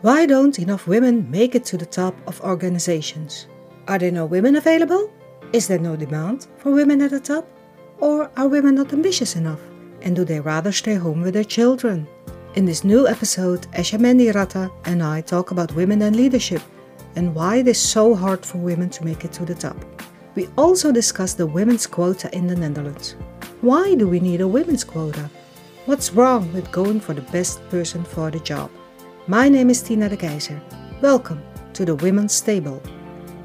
Why don't enough women make it to the top of organizations? Are there no women available? Is there no demand for women at the top? Or are women not ambitious enough? And do they rather stay home with their children? In this new episode, Esha Mendiratta and I talk about women and leadership and why it is so hard for women to make it to the top. We also discuss the women's quota in the Netherlands. Why do we need a women's quota? What's wrong with going for the best person for the job? My name is Tina de Keizer. Welcome to the Women's Table.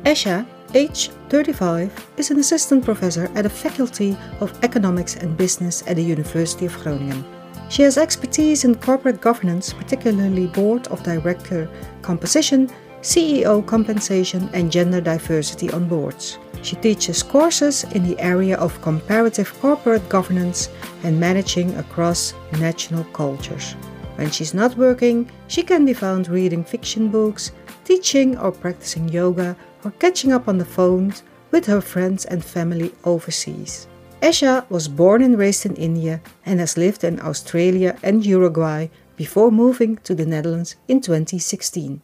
Esha, age 35, is an assistant professor at the Faculty of Economics and Business at the University of Groningen. She has expertise in corporate governance, particularly board of director composition, CEO compensation, and gender diversity on boards. She teaches courses in the area of comparative corporate governance and managing across national cultures. When she's not working, she can be found reading fiction books, teaching or practicing yoga, or catching up on the phone with her friends and family overseas. Esha was born and raised in India and has lived in Australia and Uruguay before moving to the Netherlands in 2016.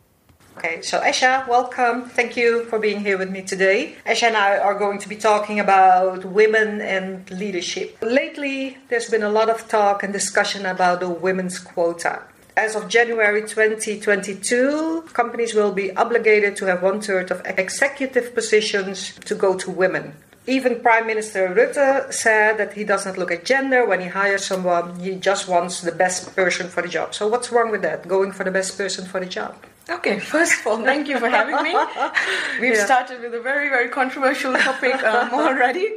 Okay, so Esha, welcome. Thank you for being here with me today. Esha and I are going to be talking about women and leadership. Lately, there's been a lot of talk and discussion about the women's quota. As of January 2022, companies will be obligated to have one third of executive positions to go to women. Even Prime Minister Rutte said that he does not look at gender when he hires someone, he just wants the best person for the job. So, what's wrong with that? Going for the best person for the job? Okay, first of all, thank you for having me. We've yeah. started with a very, very controversial topic um, already.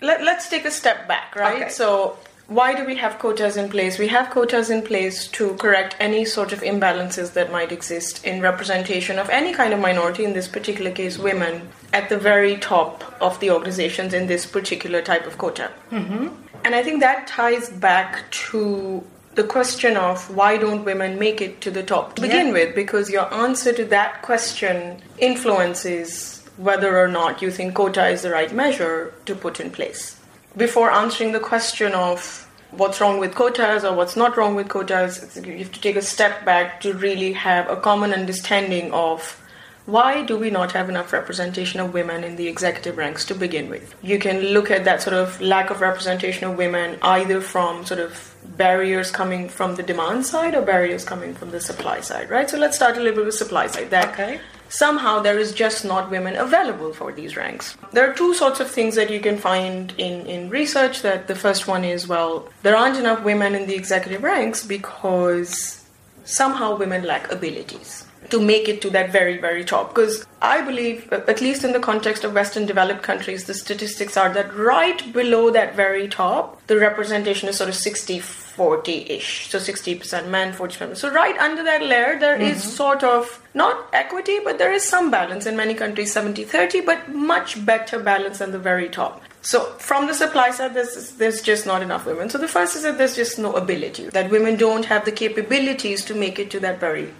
Let, us take a step back, right? Okay. So, why do we have quotas in place? We have quotas in place to correct any sort of imbalances that might exist in representation of any kind of minority, in this particular case, women, at the very top of the organizations in this particular type of quota. Mm-hmm. And I think that ties back to the question of why don't women make it to the top to begin with because your answer to that question influences whether or not you think quota is the right measure to put in place before answering the question of what's wrong with quotas or what's not wrong with quotas you have to take a step back to really have a common understanding of why do we not have enough representation of women in the executive ranks to begin with? You can look at that sort of lack of representation of women either from sort of barriers coming from the demand side or barriers coming from the supply side, right? So let's start a little bit with supply side. That okay. somehow there is just not women available for these ranks. There are two sorts of things that you can find in, in research. That the first one is well, there aren't enough women in the executive ranks because somehow women lack abilities to make it to that very, very top. Because I believe, at least in the context of Western developed countries, the statistics are that right below that very top, the representation is sort of 60 40 ish. So 60% men, 40% women. So, right under that layer, there mm-hmm. is sort of not equity, but there is some balance. In many countries, 70 30, but much better balance than the very top. So from the supply side, there's, there's just not enough women. So the first is that there's just no ability, that women don't have the capabilities to make it to that very.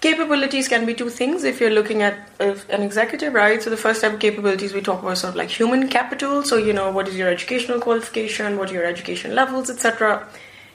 Capabilities can be two things if you're looking at an executive, right? So the first type of capabilities we talk about sort of like human capital. So you know what is your educational qualification, what are your education levels, etc.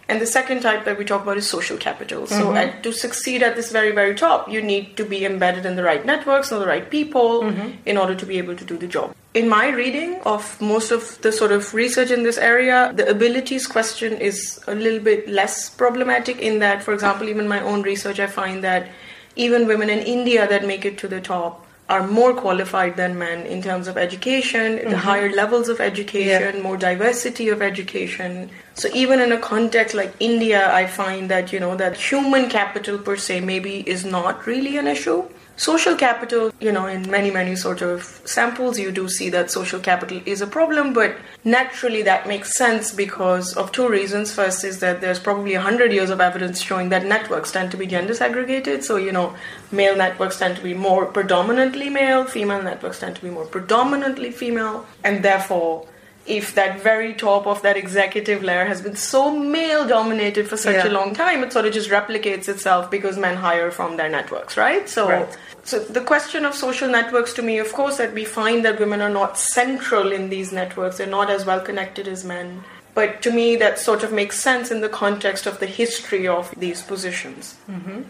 And the second type that we talk about is social capital. So mm-hmm. at, to succeed at this very very top, you need to be embedded in the right networks, know the right people, mm-hmm. in order to be able to do the job. In my reading of most of the sort of research in this area, the abilities question is a little bit less problematic. In that, for example, even my own research, I find that even women in India that make it to the top are more qualified than men in terms of education, mm-hmm. the higher levels of education, yeah. more diversity of education. So even in a context like India, I find that you know that human capital per se maybe is not really an issue. Social capital, you know, in many, many sort of samples, you do see that social capital is a problem, but naturally that makes sense because of two reasons. First is that there's probably 100 years of evidence showing that networks tend to be gender segregated. So, you know, male networks tend to be more predominantly male, female networks tend to be more predominantly female, and therefore, if that very top of that executive layer has been so male dominated for such yeah. a long time, it sort of just replicates itself because men hire from their networks, right? So, right. so the question of social networks to me, of course, that we find that women are not central in these networks, they're not as well connected as men. But to me, that sort of makes sense in the context of the history of these positions. Mm-hmm.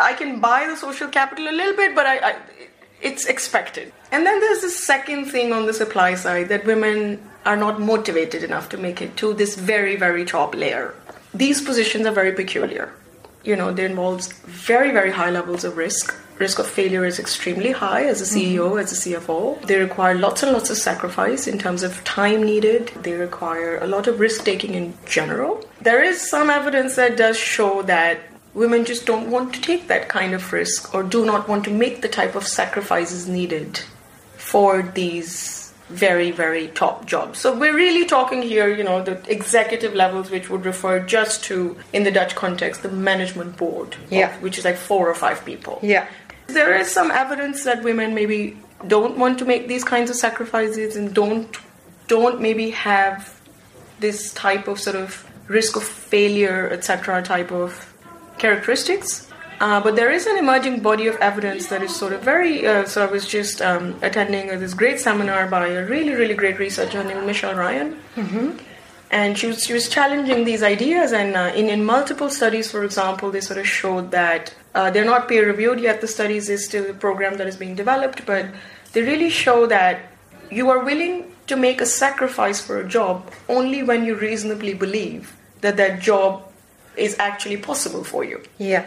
I can buy the social capital a little bit, but I, I it's expected. And then there's the second thing on the supply side that women are not motivated enough to make it to this very, very top layer. These positions are very peculiar. You know, they involves very, very high levels of risk. Risk of failure is extremely high as a CEO, mm-hmm. as a CFO. They require lots and lots of sacrifice in terms of time needed. They require a lot of risk taking in general. There is some evidence that does show that women just don't want to take that kind of risk or do not want to make the type of sacrifices needed for these very very top jobs so we're really talking here you know the executive levels which would refer just to in the dutch context the management board yeah. Of, which is like four or five people yeah there is some evidence that women maybe don't want to make these kinds of sacrifices and don't don't maybe have this type of sort of risk of failure etc type of characteristics. Uh, but there is an emerging body of evidence that is sort of very. Uh, so I was just um, attending this great seminar by a really, really great researcher named Michelle Ryan. Mm-hmm. And she was, she was challenging these ideas, and uh, in, in multiple studies, for example, they sort of showed that uh, they're not peer reviewed yet. The studies is still a program that is being developed, but they really show that you are willing to make a sacrifice for a job only when you reasonably believe that that job is actually possible for you. Yeah.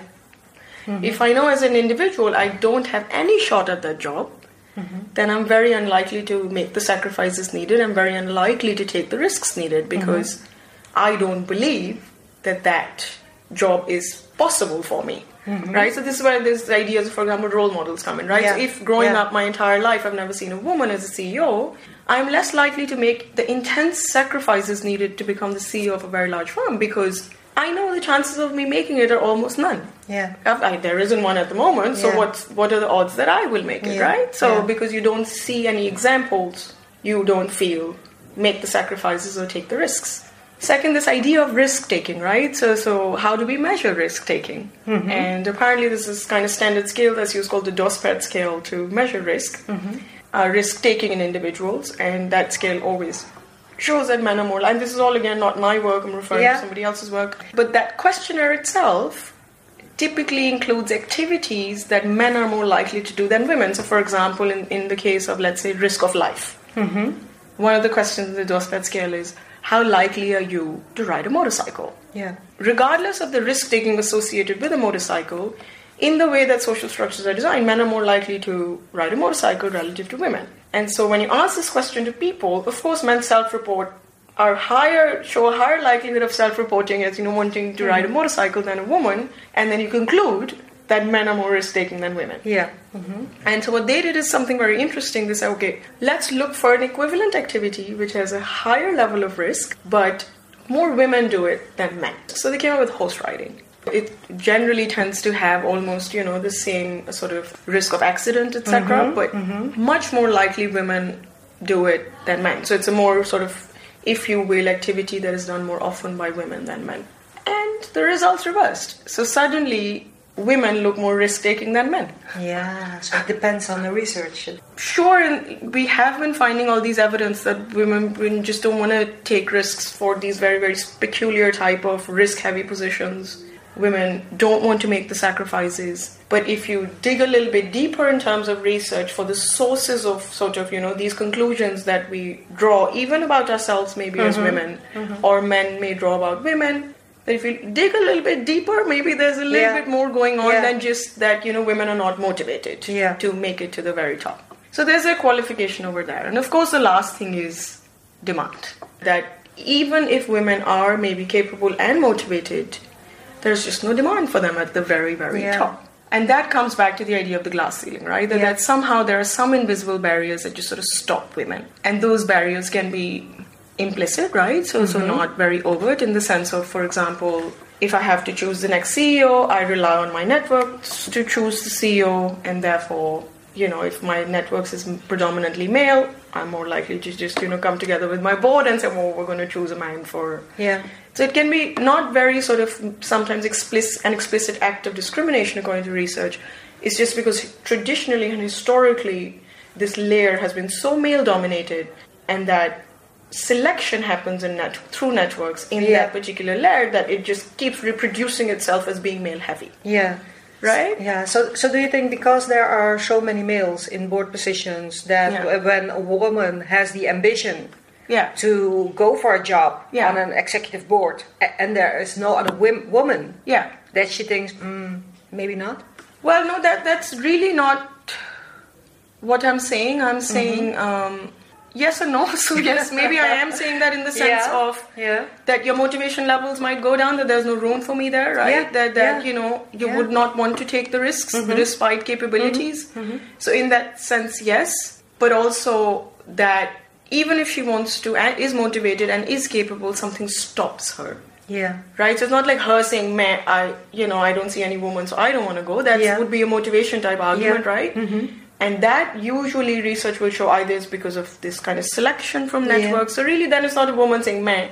Mm-hmm. If I know as an individual I don't have any shot at that job, mm-hmm. then I'm very unlikely to make the sacrifices needed. I'm very unlikely to take the risks needed because mm-hmm. I don't believe that that job is possible for me. Mm-hmm. Right, so this is where these ideas, for example, role models come in. Right, yeah. so if growing yeah. up my entire life I've never seen a woman as a CEO, I'm less likely to make the intense sacrifices needed to become the CEO of a very large firm because I know the chances of me making it are almost none. Yeah. I, there isn't one at the moment, so yeah. what's what are the odds that I will make it, yeah. right? So yeah. because you don't see any examples, you don't feel make the sacrifices or take the risks. Second, this idea of risk taking, right? So, so how do we measure risk taking? Mm-hmm. And apparently, this is kind of standard scale that's used called the DOSPERT scale to measure risk, mm-hmm. uh, risk taking in individuals, and that scale always shows that men are more, and this is all again not my work, I'm referring yeah. to somebody else's work. But that questionnaire itself typically includes activities that men are more likely to do than women. So, for example, in, in the case of, let's say, risk of life, mm-hmm. one of the questions in the DOSPERT scale is how likely are you to ride a motorcycle? Yeah. Regardless of the risk taking associated with a motorcycle, in the way that social structures are designed, men are more likely to ride a motorcycle relative to women. And so when you ask this question to people, of course, men self-report are higher, show a higher likelihood of self-reporting as you know wanting to mm-hmm. ride a motorcycle than a woman, and then you conclude that men are more risk-taking than women. Yeah. Mm-hmm. And so what they did is something very interesting. They said, okay, let's look for an equivalent activity which has a higher level of risk, but more women do it than men. So they came up with horse riding. It generally tends to have almost, you know, the same sort of risk of accident, etc. Mm-hmm, but mm-hmm. much more likely women do it than men. So it's a more sort of, if you will, activity that is done more often by women than men. And the results reversed. So suddenly women look more risk taking than men. Yeah, so it depends on the research. Sure, and we have been finding all these evidence that women just don't want to take risks for these very, very peculiar type of risk heavy positions women don't want to make the sacrifices. But if you dig a little bit deeper in terms of research for the sources of sort of, you know, these conclusions that we draw, even about ourselves, maybe mm-hmm. as women, mm-hmm. or men may draw about women, that if you dig a little bit deeper, maybe there's a little yeah. bit more going on yeah. than just that, you know, women are not motivated yeah. to make it to the very top. So there's a qualification over there. And of course, the last thing is demand. That even if women are maybe capable and motivated, there's just no demand for them at the very, very yeah. top. And that comes back to the idea of the glass ceiling, right? That, yeah. that somehow there are some invisible barriers that just sort of stop women. And those barriers can be implicit, right? So, mm-hmm. so not very overt in the sense of, for example, if I have to choose the next CEO, I rely on my network to choose the CEO, and therefore, you know, if my networks is predominantly male, I'm more likely to just, you know, come together with my board and say, well, we're going to choose a man for yeah. So it can be not very sort of sometimes explicit an explicit act of discrimination according to research. It's just because traditionally and historically this layer has been so male dominated and that selection happens in net through networks in yeah. that particular layer that it just keeps reproducing itself as being male heavy. Yeah. right? Yeah. So, so do you think because there are so many males in board positions that Yeah. when a woman has the ambition Yeah. to go for a job Yeah. on an executive board and there is no other wim- woman Yeah. that she thinks mm, maybe not? Well, no, that that's really not what I'm saying. I'm saying um, yes and no. So yes, maybe I am saying that in the sense Yeah. of Yeah. that your motivation levels might go down. That there's no room for me there, right? Yeah, That that you know you would not want to take the risks despite capabilities. So in that sense, yes, but also that even if she wants to and is motivated and is capable, something stops her Yeah. right? So it's not like her saying, "Man, I, you know, I don't see any woman, so I don't want to go." That Yeah. would be a motivation type argument, Yeah. right? Mm-hmm. And that usually research will show either it's because of this kind of selection from Yeah. networks. So really, then it's not a woman saying, "Man."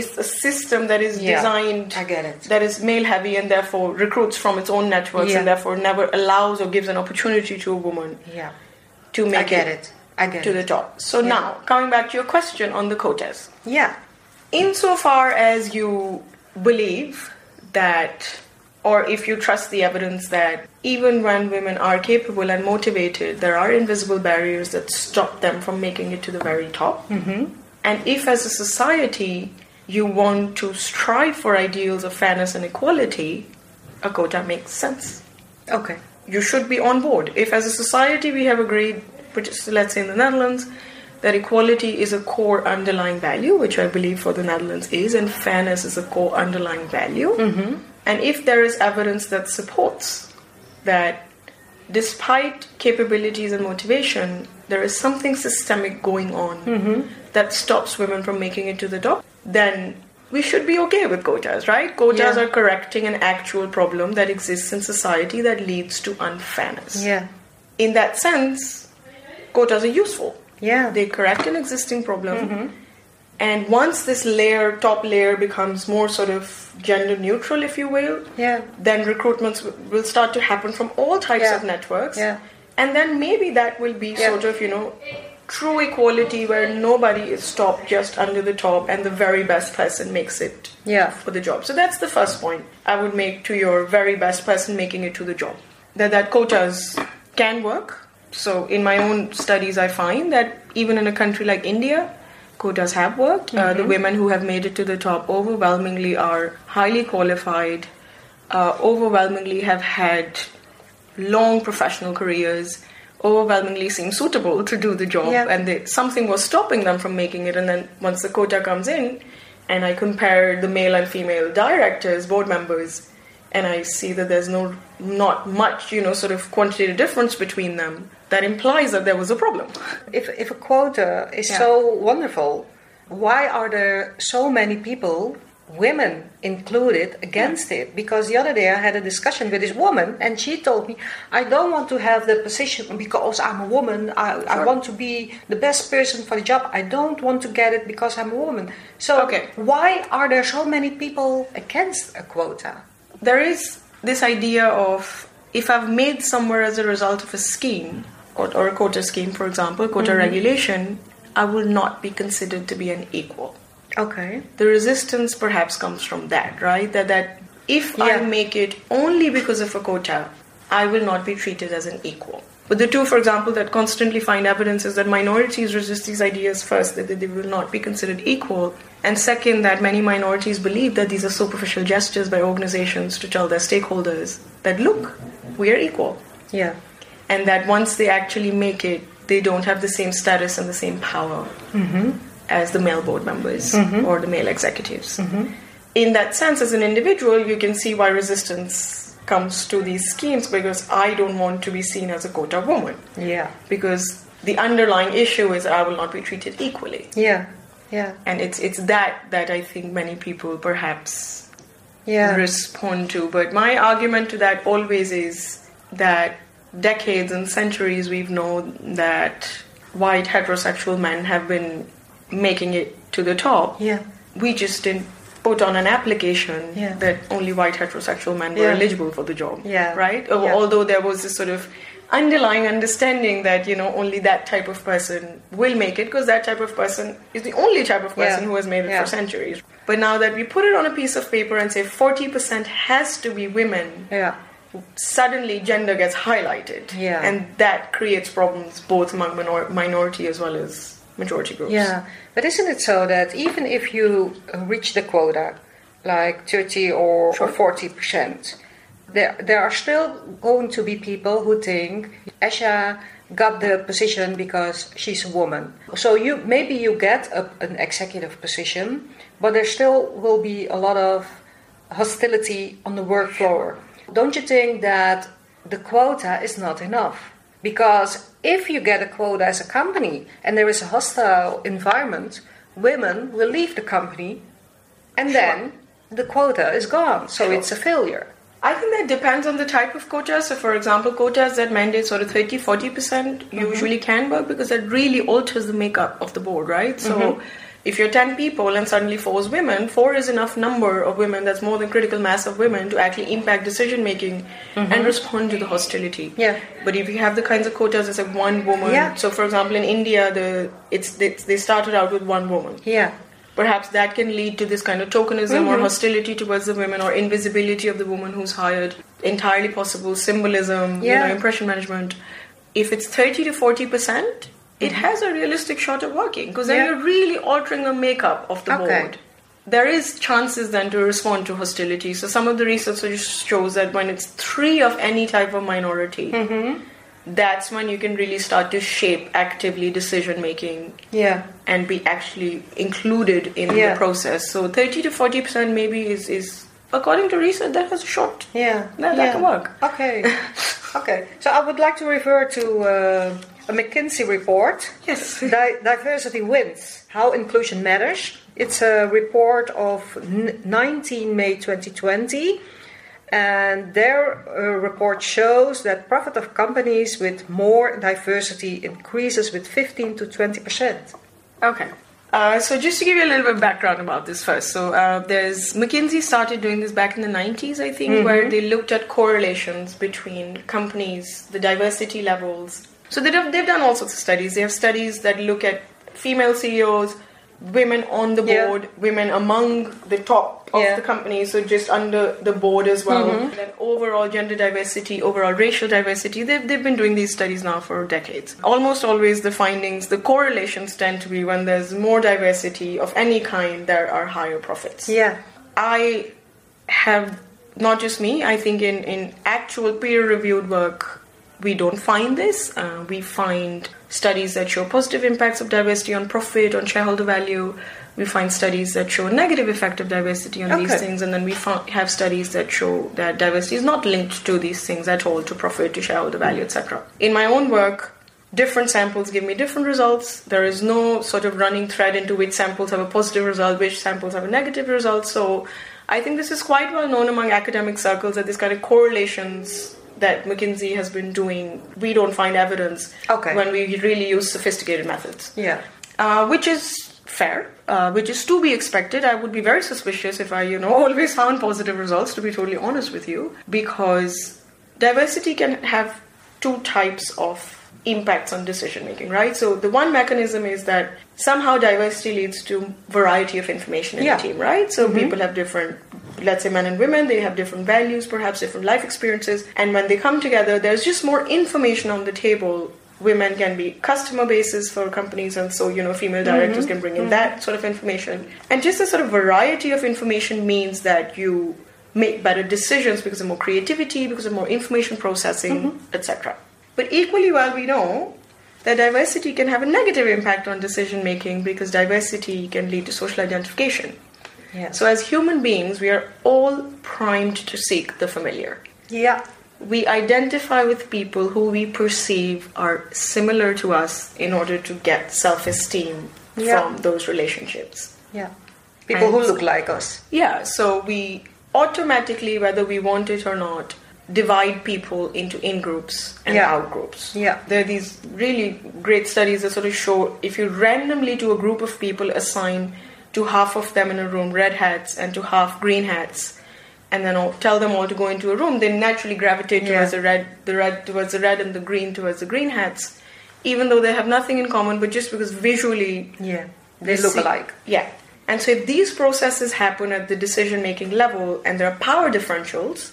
It's a system that is Yeah. designed I get it. that is male heavy and therefore recruits from its own networks Yeah. and therefore never allows or gives an opportunity to a woman Yeah. to I make get it. I get to the top. So now coming back to your question on the quotas Yeah. insofar as you believe that or if you trust the evidence that even when women are capable and motivated there are invisible barriers that stop them from making it to the very top mm-hmm. and if as a society you want to strive for ideals of fairness and equality a quota makes sense Okay. you should be on board. If, as a society, we have agreed, let's say in the Netherlands, that equality is a core underlying value, which I believe for the Netherlands is, and fairness is a core underlying value. Mm-hmm. And if there is evidence that supports that, despite capabilities and motivation, there is something systemic going on mm-hmm. that stops women from making it to the top, then we should be okay with quotas, right? Quotas Yeah. are correcting an actual problem that exists in society that leads to unfairness. Yeah. In that sense, quotas are useful. Yeah. They correct an existing problem. Mm-hmm. And once this layer, top layer, becomes more sort of gender neutral, if you will, Yeah. then recruitments w- will start to happen from all types Yeah. of networks. Yeah. And then maybe that will be Yeah. sort of, you know, true equality where nobody is stopped just under the top and the very best person makes it Yeah. for the job. So that's the first point I would make to your very best person making it to the job. That that quotas can work. So in my own studies I find that even in a country like India, quotas have worked. Uh, the women who have made it to the top overwhelmingly are highly qualified, uh, overwhelmingly have had long professional careers, overwhelmingly seem suitable to do the job, Yeah. and they, something was stopping them from making it. And then once the quota comes in, and I compare the male and female directors, board members, and I see that there's no not much, you know, sort of quantitative difference between them, that implies that there was a problem. If if a quota is Yeah. so wonderful, why are there so many people, women included, against it? Because the other day I had a discussion with this woman, and she told me, "I don't want to have the position because I'm a woman. I, I want to be the best person for the job. I don't want to get it because I'm a woman." So Okay. why are there so many people against a quota? There is this idea of if I've made somewhere as a result of a scheme or, or a quota scheme, for example, quota mm-hmm. regulation, I will not be considered to be an equal. Okay. The resistance perhaps comes from that, right? That that if I make it only because of a quota, I will not be treated as an equal. But the two, for example, that constantly find evidence is that minorities resist these ideas first, that they will not be considered equal. And second, that many minorities believe that these are superficial gestures by organizations to tell their stakeholders that, look, we are equal. Yeah. And that once they actually make it, they don't have the same status and the same power mm-hmm. as the male board members mm-hmm. or the male executives. Mm-hmm. In that sense, as an individual, you can see why resistance comes to these schemes because I don't want to be seen as a quota woman. Yeah. Because the underlying issue is I will not be treated equally. Yeah. Yeah. And it's it's that that I think many people perhaps Yeah. respond to. But my argument to that always is that decades and centuries we've known that white heterosexual men have been making it to the top. Yeah. We just didn't put on an application Yeah. that only white heterosexual men were Yeah. eligible for the job. Yeah. Right? Yeah. Although there was this sort of underlying understanding that you know only that type of person will make it because that type of person is the only type of person who has made it for centuries but now that we put it on a piece of paper and say 40% has to be women Yeah. suddenly gender gets highlighted. Yeah. And that creates problems both among minor- minority as well as majority groups. Yeah, but isn't it so that even if you reach the quota, like 30 or, Sure. or 40 percent, there, there are still going to be people who think Asha got the position because she's a woman. So you maybe you get a, an executive position, but there still will be a lot of hostility on the work floor. Don't you think that the quota is not enough? Because if you get a quota as a company and there is a hostile environment, women will leave the company and then the quota is gone. So Sure. it's a failure. I think that depends on the type of quota. So, for example, quotas that mandate sort of 30 40% mm-hmm. usually can work because that really alters the makeup of the board, right? So, mm-hmm. If you're 10 people and suddenly four is women, four is enough number of women, that's more than critical mass of women to actually impact decision making and mm-hmm. respond to the hostility. Yeah. But if you have the kinds of quotas as a one woman, Yeah. so for example, in India, the it's they, they started out with one woman Yeah. perhaps that can lead to this kind of tokenism or mm-hmm. hostility towards the women or invisibility of the woman who's hired entirely possible symbolism you Yeah. know impression management if it's 30 to 40 percent it has a realistic shot of working because then Yeah. you're really altering the makeup of the Okay. board there is chances then to respond to hostility so some of the research shows that when it's three of any type of minority that's when you can really start to shape actively decision making Yeah. and be actually included in Yeah. the process. So 30 to 40 percent maybe is, is according to research that has a shot. Yeah. That- that yeah. can work. Okay. okay. So I would like to refer to uh, a McKinsey report. Yes. Di- diversity wins. How inclusion matters. It's a report of 19 May 2020. And their uh, report shows that profit of companies with more diversity increases with 15 to 20 percent. Okay. Uh, so just to give you a little bit of background about this first, so uh, there's McKinsey started doing this back in the 90s, I think, where they looked at correlations between companies, the diversity levels. So they have, they've done all sorts of studies. They have studies that look at female CEOs, women on the Yeah. board, women among the top of Yeah. the company, so just under the board as well. Mm-hmm. And then overall gender diversity, overall racial diversity. They've, they've been doing these studies now for decades. Almost always the findings, the correlations tend to be when there's more diversity of any kind, there are higher profits. Yeah. I have not just me, I think in, in actual peer reviewed work, we don't find this. Uh, we find studies that show positive impacts of diversity on profit, on shareholder value. We find studies that show negative effect of diversity on these things, and then we have studies that show that diversity is not linked to these things at all, to profit, to shareholder value, etc. In my own work, different samples give me different results. There is no sort of running thread into which samples have a positive result, which samples have a negative result. So I think this is quite well known among academic circles that this kind of correlations that McKinsey has been doing, we don't find evidence Okay. when we really use sophisticated methods. Yeah. Uh, which is fair, uh, which is to be expected. I would be very suspicious if I, you know, always found positive results, to be totally honest with you, because diversity can have two types of impacts on decision making, right? So the one mechanism is that somehow diversity leads to variety of information in Yeah. the team, right? So people have different, let's say men and women, they have different values, perhaps different life experiences, and when they come together, there's just more information on the table. Women can be customer bases for companies, and so you know, female mm-hmm. directors can bring in mm-hmm. that sort of information. And just a sort of variety of information means that you make better decisions because of more creativity, because of more information processing, mm-hmm. etc. But equally well, we know that diversity can have a negative impact on decision making because diversity can lead to social identification. Yeah. So, as human beings, we are all primed to seek the familiar. Yeah. We identify with people who we perceive are similar to us in order to get self esteem Yeah. from those relationships. Yeah. People who look like us. Yeah, so we automatically, whether we want it or not, divide people into in groups and Yeah. out groups. Yeah. There are these really great studies that sort of show if you randomly to a group of people assign to half of them in a room red hats and to half green hats, and then all, tell them all to go into a room, they naturally gravitate Yeah. towards the red, the red towards the red, and the green towards the green hats, even though they have nothing in common, but just because visually Yeah. They look see- alike. Yeah. And so if these processes happen at the decision making level and there are power differentials,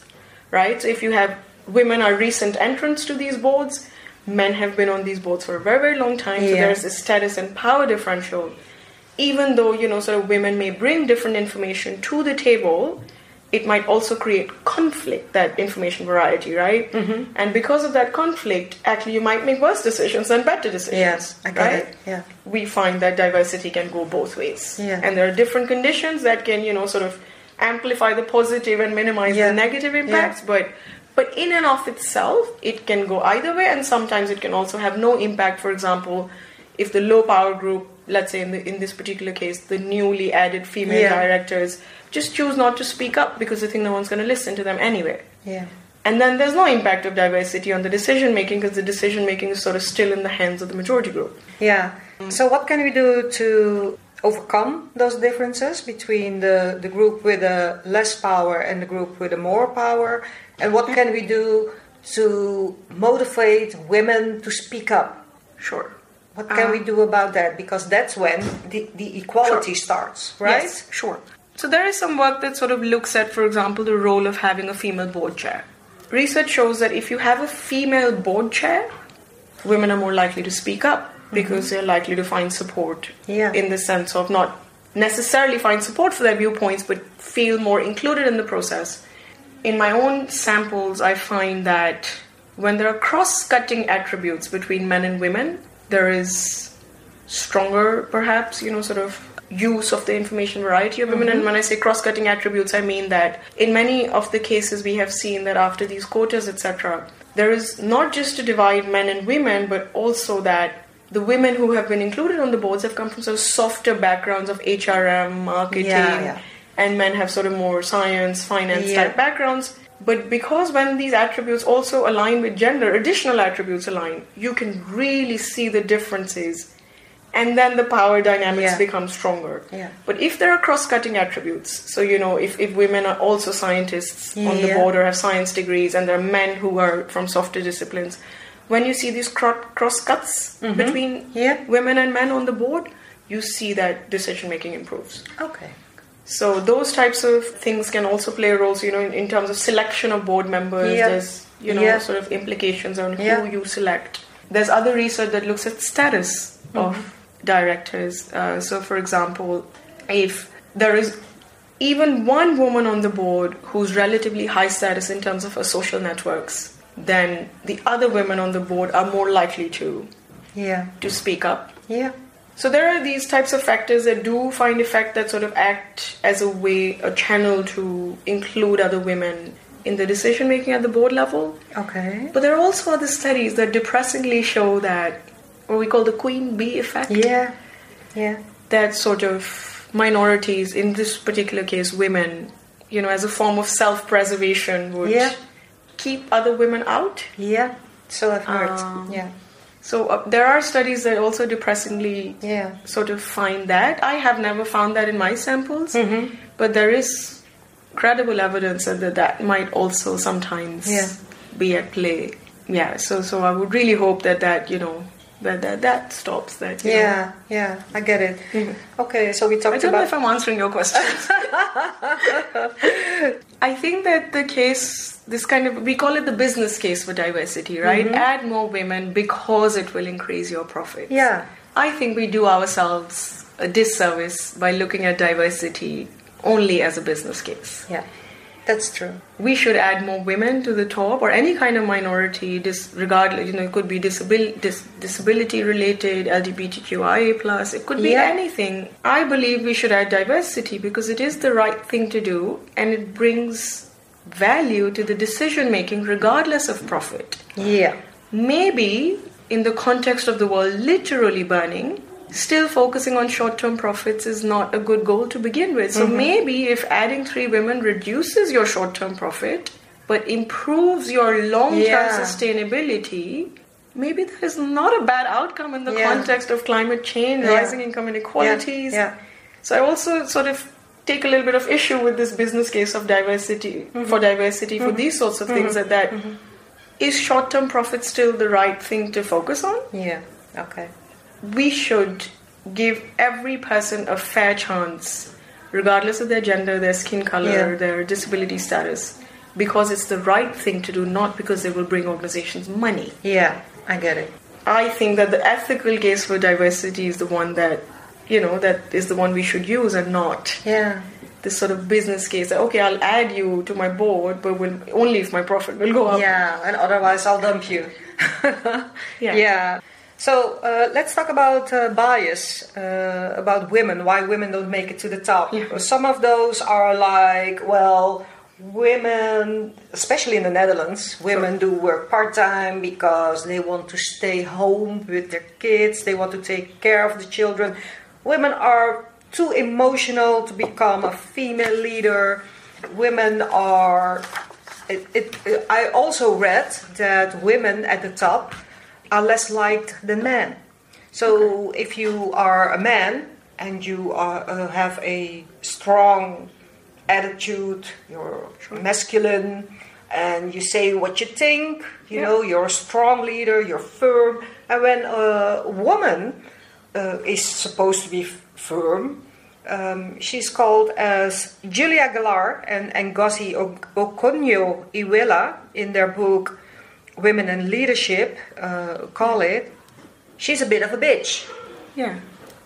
right? So if you have women are recent entrants to these boards. Men have been on these boards for a very, very long time. So Yeah. there's a status and power differential. Even though, you know, sort of women may bring different information to the table, it might also create conflict, that information variety, right? Mm-hmm. And because of that conflict, actually, you might make worse decisions than better decisions. Yes, I get right? it. Yeah. we find that diversity can go both ways. Yeah. And there are different conditions that can, you know, sort of amplify the positive and minimize Yeah. the negative impacts. But but in and of itself, it can go either way, and sometimes it can also have no impact. For example, if the low power group, let's say in the, in this particular case, the newly added female Yeah. directors just choose not to speak up because they think no one's going to listen to them anyway. Yeah. And then there's no impact of diversity on the decision making because the decision making is sort of still in the hands of the majority group. Yeah. So what can we do to overcome those differences between the, the group with a less power and the group with a more power? And what can we do to motivate women to speak up? Sure. What can Uh, we do about that? Because that's when the, the equality starts, right? Yes, sure. So there is some work that sort of looks at, for example, the role of having a female board chair. Research shows that if you have a female board chair, women are more likely to speak up because they're likely to find support Yeah. in the sense of not necessarily find support for their viewpoints but feel more included in the process. In my own samples, I find that when there are cross cutting attributes between men and women, there is stronger, perhaps, you know, sort of use of the information variety of women. And mm-hmm. when I say cross cutting attributes, I mean that in many of the cases we have seen that after these quotas, etc., there is not just to divide men and women, but also that the women who have been included on the boards have come from sort of softer backgrounds of HRM, marketing, Yeah, yeah. and men have sort of more science, finance Yeah. type backgrounds. But because when these attributes also align with gender, additional attributes align, you can really see the differences. And then the power dynamics Yeah. become stronger. Yeah. But if there are cross cutting attributes, so you know, if, if women are also scientists on the Yeah. board or have science degrees, and there are men who are from softer disciplines, when you see these cro- cross cuts between Mm-hmm. Yeah. women and men on the board, you see that decision making improves. Okay. So those types of things can also play roles, you know, in, in terms of selection of board members, Yeah. there's you know Yeah. sort of implications on Yeah. who you select. There's other research that looks at status of Mm-hmm. directors. Uh, so, for example, if there is even one woman on the board who's relatively high status in terms of her social networks, then the other women on the board are more likely to Yeah. to speak up Yeah. So there are these types of factors that do find effect that sort of act as a way, a channel to include other women in the decision making at the board level. Okay. But there are also other studies that depressingly show that what we call the queen bee effect. Yeah. Yeah. That sort of minorities, in this particular case, women, you know, as a form of self preservation would Yeah. keep other women out. Yeah. So I've heard. Um, yeah. So uh, there are studies that also depressingly Yeah. sort of find that. I have never found that in my samples, Mm-hmm. but there is credible evidence that that, that might also sometimes Yeah. be at play. Yeah, so so I would really hope that that you know that that, that stops that. you know. Yeah. Yeah. I get it. Mhm. Okay. So we I talked don't know about. if I'm answering your questions. I think that the case, this kind of, we call it the business case for diversity, right? Mm-hmm. Add more women because it will increase your profits. Yeah. I think we do ourselves a disservice by looking at diversity only as a business case. Yeah. That's true. We should add more women to the top or any kind of minority, dis- regardless, you know, it could be disabil- dis- disability related, LGBTQIA plus, it could be Yeah. anything. I believe we should add diversity because it is the right thing to do and it brings value to the decision making regardless of profit Yeah. maybe in the context of the world literally burning, still focusing on short term profits is not a good goal to begin with. So mm-hmm. maybe if adding three women reduces your short term profit but improves your long term Yeah. sustainability, maybe that is not a bad outcome in the Yeah. context of climate change, Yeah. rising income inequalities. Yeah. So I also sort of take a little bit of issue with this business case of diversity mm-hmm. for diversity for mm-hmm. these sorts of things that that is short-term profit still the right thing to focus on? Yeah. Okay. We should give every person a fair chance regardless of their gender, their skin color, Yeah. their disability status. because it's the right thing to do, not because they will bring organizations money. Yeah, I get it. I think that the ethical case for diversity is the one that, you know, that is the one we should use and not. Yeah. This sort of business case that, okay, I'll add you to my board, but will, only if my profit will go up. Yeah, and otherwise I'll dump you. Yeah. Yeah. So uh, let's talk about uh, bias uh, about women. Why women don't make it to the top? Yeah. Some of those are like, well, women, especially in the Netherlands, women do work part time because they want to stay home with their kids. They want to take care of the children. Women are too emotional to become a female leader. Women are. It, it, I also read that women at the top are less liked than men. So if you are a man and you are, uh, have a strong attitude, you're masculine, and you say what you think, you know, you're a strong leader, you're firm. And when a woman uh, is supposed to be firm, um, she's called as Julia Gillard and, and Ngozi O- Okonjo Iweala in their book Women in Leadership, uh, call it. She's a bit of a bitch. Yeah.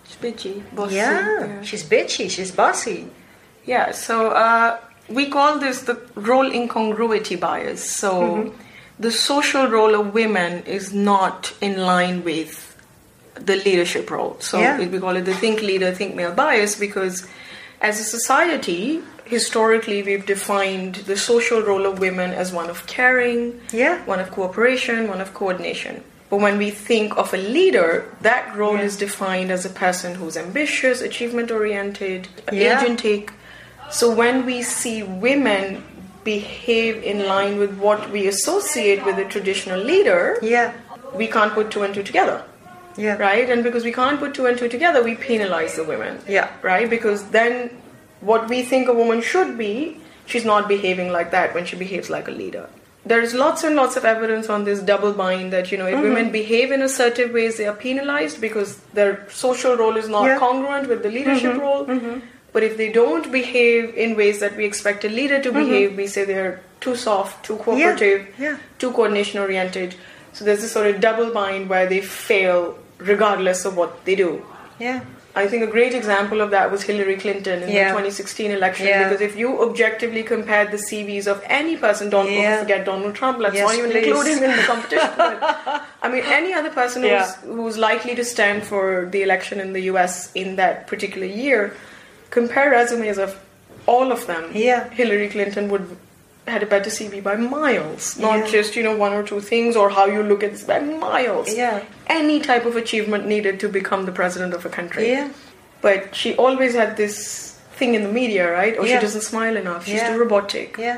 she's bitchy, bossy. Yeah, she's bitchy, she's bossy. Yeah, so uh, we call this the role incongruity bias. So Mm-hmm. the social role of women is not in line with the leadership role. So Yeah. we call it the think leader, think male bias because as a society, historically we've defined the social role of women as one of caring, Yeah. one of cooperation, one of coordination. But when we think of a leader, that role Yeah. is defined as a person who's ambitious, achievement oriented, Yeah. agentic. So when we see women behave in line with what we associate with a traditional leader, Yeah, we can't put two and two together. yeah, Right? And because we can't put two and two together, we penalize the women. Yeah. Right? Because then what we think a woman should be, she's not behaving like that when she behaves like a leader. There's lots and lots of evidence on this double bind that, you know, if Mm-hmm. women behave in assertive ways, they are penalized because their social role is not Yeah. Mm-hmm. congruent with the leadership role. But if they don't behave in ways that we expect a leader to behave, we say they're too soft, too cooperative, Mm-hmm. yeah. too coordination oriented. So there's this sort of double bind where they fail regardless of what they do. yeah, I think a great example of that was Hillary Clinton in Yeah. the 2016 election Yeah. because if you objectively compared the CVs of any person, don't Yeah. forget Donald Trump, let's Yes, not even please. include him in the competition. but, I mean, any other person who's, who's likely to stand for the election in the US in that particular year, compare resumes of all of them. Yeah. Hillary Clinton would had a better CV by miles, not Yeah. just you know one or two things or how you look at this by miles. Yeah. Any type of achievement needed to become the president of a country. yeah, But she always had this thing in the media, right? Oh, or Yeah. she doesn't smile enough. She's Yeah. too robotic. yeah,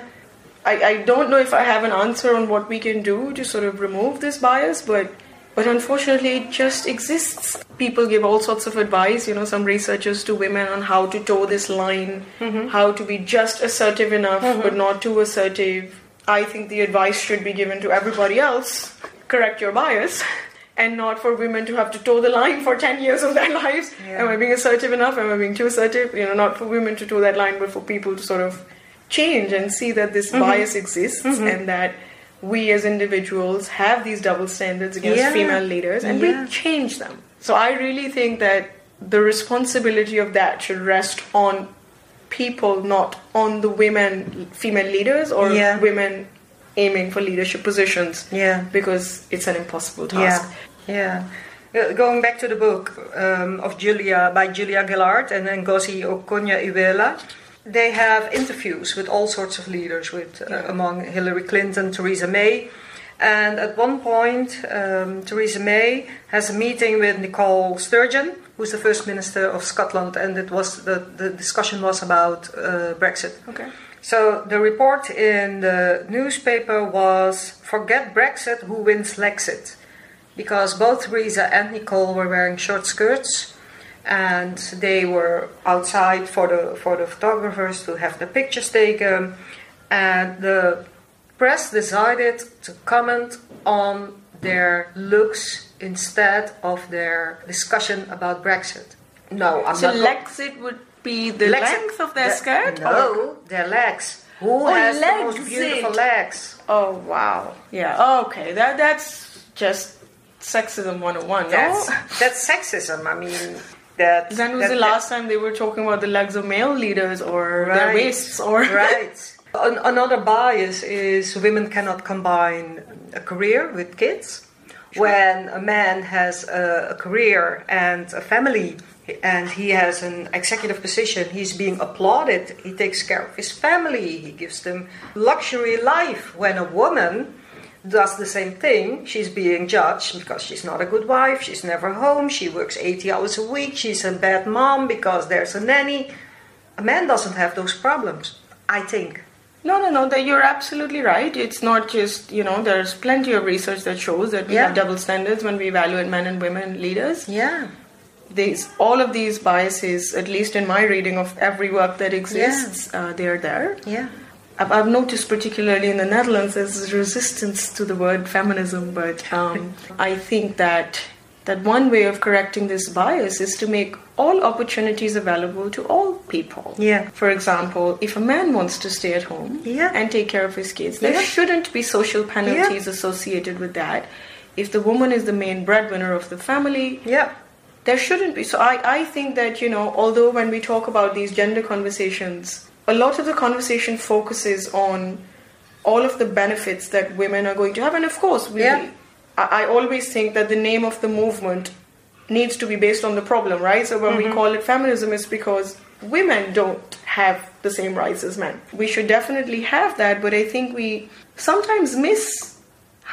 I, I don't know if I have an answer on what we can do to sort of remove this bias, but but unfortunately it just exists. People give all sorts of advice, you know, some researchers to women on how to toe this line, Mm-hmm. how to be just assertive enough but not too assertive. I think the advice should be given to everybody else. Correct your bias. And not for women to have to toe the line for 10 years of their lives. Yeah. Am I being assertive enough? Am I being too assertive? You know, not for women to toe that line, but for people to sort of change and see that this Mm-hmm. bias exists and that we as individuals have these double standards against Yeah. female leaders and Yeah. we change them. So I really think that the responsibility of that should rest on people, not on the women, female leaders or Yeah. women aiming for leadership positions. Yeah. Because it's an impossible task. yeah. Uh, Going back to the book um, of Julia by Julia Gillard and then Ngozi Okonjo-Iweala, they have interviews with all sorts of leaders, with uh, Yeah. among Hillary Clinton, Theresa May, and at one point, um, Theresa May has a meeting with Nicole Sturgeon, who's the first minister of Scotland, and it was the, the discussion was about uh, Brexit. Okay. So the report in the newspaper was forget Brexit, who wins Lexit? Because both Theresa and Nicole were wearing short skirts and they were outside for the for the photographers to have the pictures taken and the press decided to comment on their looks instead of their discussion about Brexit. No, I'm So not go- Lexit would be the Legs- length of their the- skirt? or- oh. their legs. Who oh, has the most beautiful it. legs? Oh wow. Yeah. Oh, okay. That that's just sexism 101. That's, no? that's sexism. I mean, that. Then was that, the last time they were talking about the legs of male leaders or right, their waists or. right. Another bias is women cannot combine a career with kids. Sure. When a man has a, a career and a family and he has an executive position, he's being applauded. He takes care of his family, he gives them luxury life. When a woman does the same thing, she's being judged because she's not a good wife, she's never home, she works 80 hours a week, she's a bad mom because there's a nanny. A man doesn't have those problems, I think. No, no, no. That you're absolutely right. It's not just you know. There's plenty of research that shows that we yeah. have double standards when we evaluate men and women leaders. Yeah. These all of these biases, at least in my reading of every work that exists, yeah. uh, they're there. Yeah. I've, I've, noticed particularly in the Netherlands there's resistance to the word feminism, but um, I think that that one way of correcting this bias is to make all opportunities available to all people. Yeah. For example, if a man wants to stay at home yeah. and take care of his kids, there yeah. shouldn't be social penalties yeah. associated with that. If the woman is the main breadwinner of the family, yeah. there shouldn't be. So I, I think that, you know, although when we talk about these gender conversations, a lot of the conversation focuses on all of the benefits that women are going to have. And of course, we, yeah. I, I always think that the name of the movement needs to be based on the problem, right? So when mm-hmm. we call it feminism, it's because women don't have the same rights as men. We should definitely have that, but I think we sometimes miss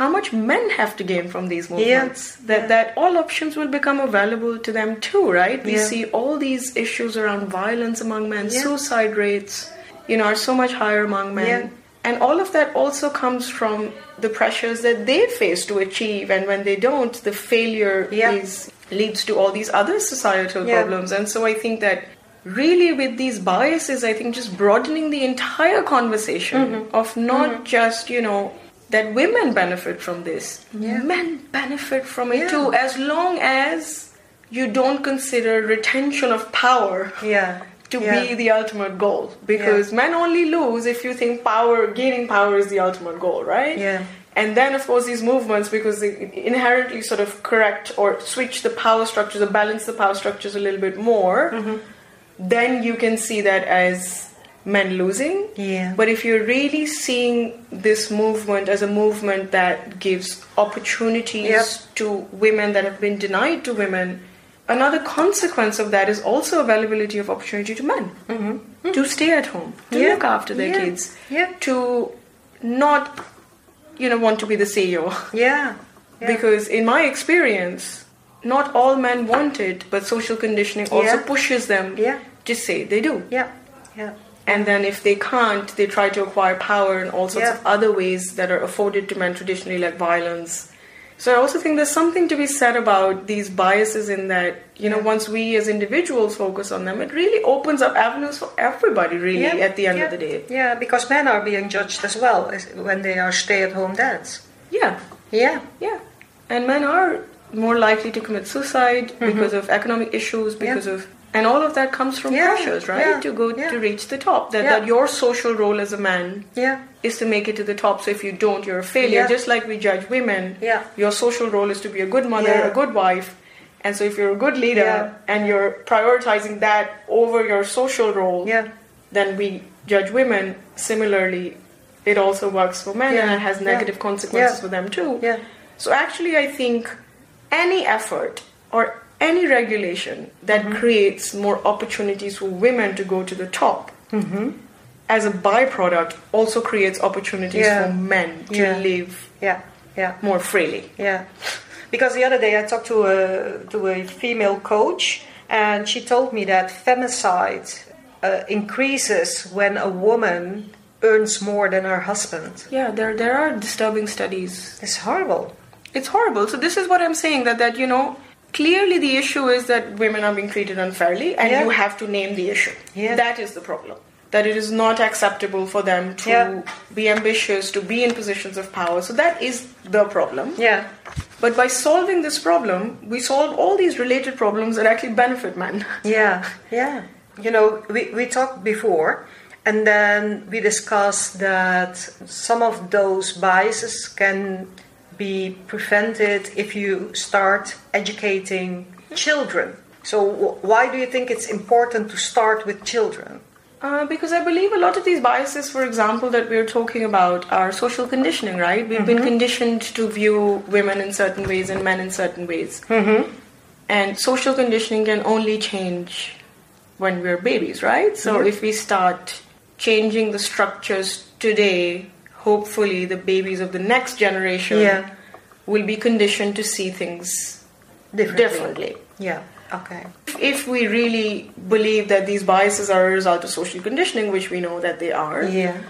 how much men have to gain from these movements. Yeah. That yeah. that all options will become available to them too, right? We yeah. see all these issues around violence among men, suicide rates, you know, are so much higher among men. And all of that also comes from the pressures that they face to achieve and when they don't, the failure is leads to all these other societal yeah. problems. And so I think that really with these biases, I think just broadening the entire conversation mm-hmm. of not mm-hmm. just, you know, that women benefit from this, yeah. men benefit from it yeah. too, as long as you don't consider retention of power. Yeah. To be the ultimate goal, because men only lose if you think power, gaining power is the ultimate goal, right? Yeah. And then, of course, these movements, because they inherently sort of correct or switch the power structures or balance the power structures a little bit more, mm-hmm. then you can see that as men losing. Yeah. But if you're really seeing this movement as a movement that gives opportunities yep. to women that have been denied to women, another consequence of that is also availability of opportunity to men mm-hmm. to stay at home, to yeah. look after their yeah. kids, yeah. to not you know want to be the CEO. Yeah. yeah. Because in my experience, not all men want it, but social conditioning also pushes them yeah. to say they do. Yeah. Yeah. And then if they can't, they try to acquire power in all sorts yeah. of other ways that are afforded to men traditionally, like violence, so I also think there's something to be said about these biases in that, you know, once we as individuals focus on them, it really opens up avenues for everybody, really, yeah, at the end yeah, of the day. Yeah, because men are being judged as well when they are stay at home dads. Yeah. Yeah. Yeah. And men are more likely to commit suicide mm-hmm. because of economic issues, because of and all of that comes from yeah, pressures right? Yeah, to go yeah. to reach the top. That, that your social role as a man yeah. is to make it to the top. So if you don't you're a failure. Just like we judge women yeah. your social role is to be a good mother a good wife. And so if you're a good leader and you're prioritizing that over your social role then we judge women similarly. It also works for men and it has negative consequences for them too. So actually i think any effort or any regulation that mm-hmm. creates more opportunities for women to go to the top mm-hmm. as a byproduct also creates opportunities yeah. for men to yeah. live yeah yeah more freely yeah because the other day i talked to a to a female coach and she told me that femicide uh, increases when a woman earns more than her husband yeah there there are disturbing studies it's horrible it's horrible so this is what i'm saying that that you know clearly the issue is that women are being treated unfairly and yeah. you have to name the issue. Yeah. that is the problem. That it is not acceptable for them to yeah. be ambitious to be in positions of power. So that is the problem. Yeah. But by solving this problem we solve all these related problems that actually benefit men. Yeah. Yeah. You know we, we talked before And then we discussed that some of those biases can be prevented if you start educating children. So, why do you think it's important to start with children? Uh, because I believe a lot of these biases, for example, that we're talking about are social conditioning, right? We've mm-hmm. been conditioned to view women in certain ways and men in certain ways. Mm-hmm. And social conditioning can only change when we're babies, right? So mm-hmm. if we start changing the structures today, hopefully the babies of the next generation yeah. will be conditioned to see things differently. differently. Yeah. Okay. If we really believe that these biases are a result of social conditioning, which we know that they are, yeah.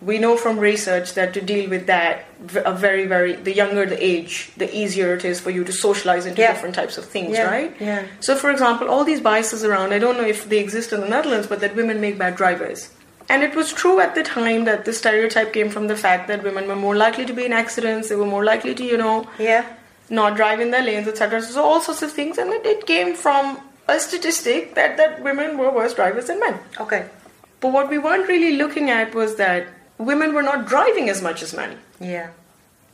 we know from research that to deal with that, a very, very, the younger the age, the easier it is for you to socialize into yeah. different types of things, yeah. right? Yeah. So, for example, all these biases around, I don't know if they exist in the Netherlands, but that women make bad drivers. And it was true at the time that the stereotype came from the fact that women were more likely to be in accidents, they were more likely to, you know, yeah not drive in their lanes, etc. So all sorts of things, and it, it came from a statistic that that women were worse drivers than men. Okay. But what we weren't really looking at was that women were not driving as much as men. Yeah.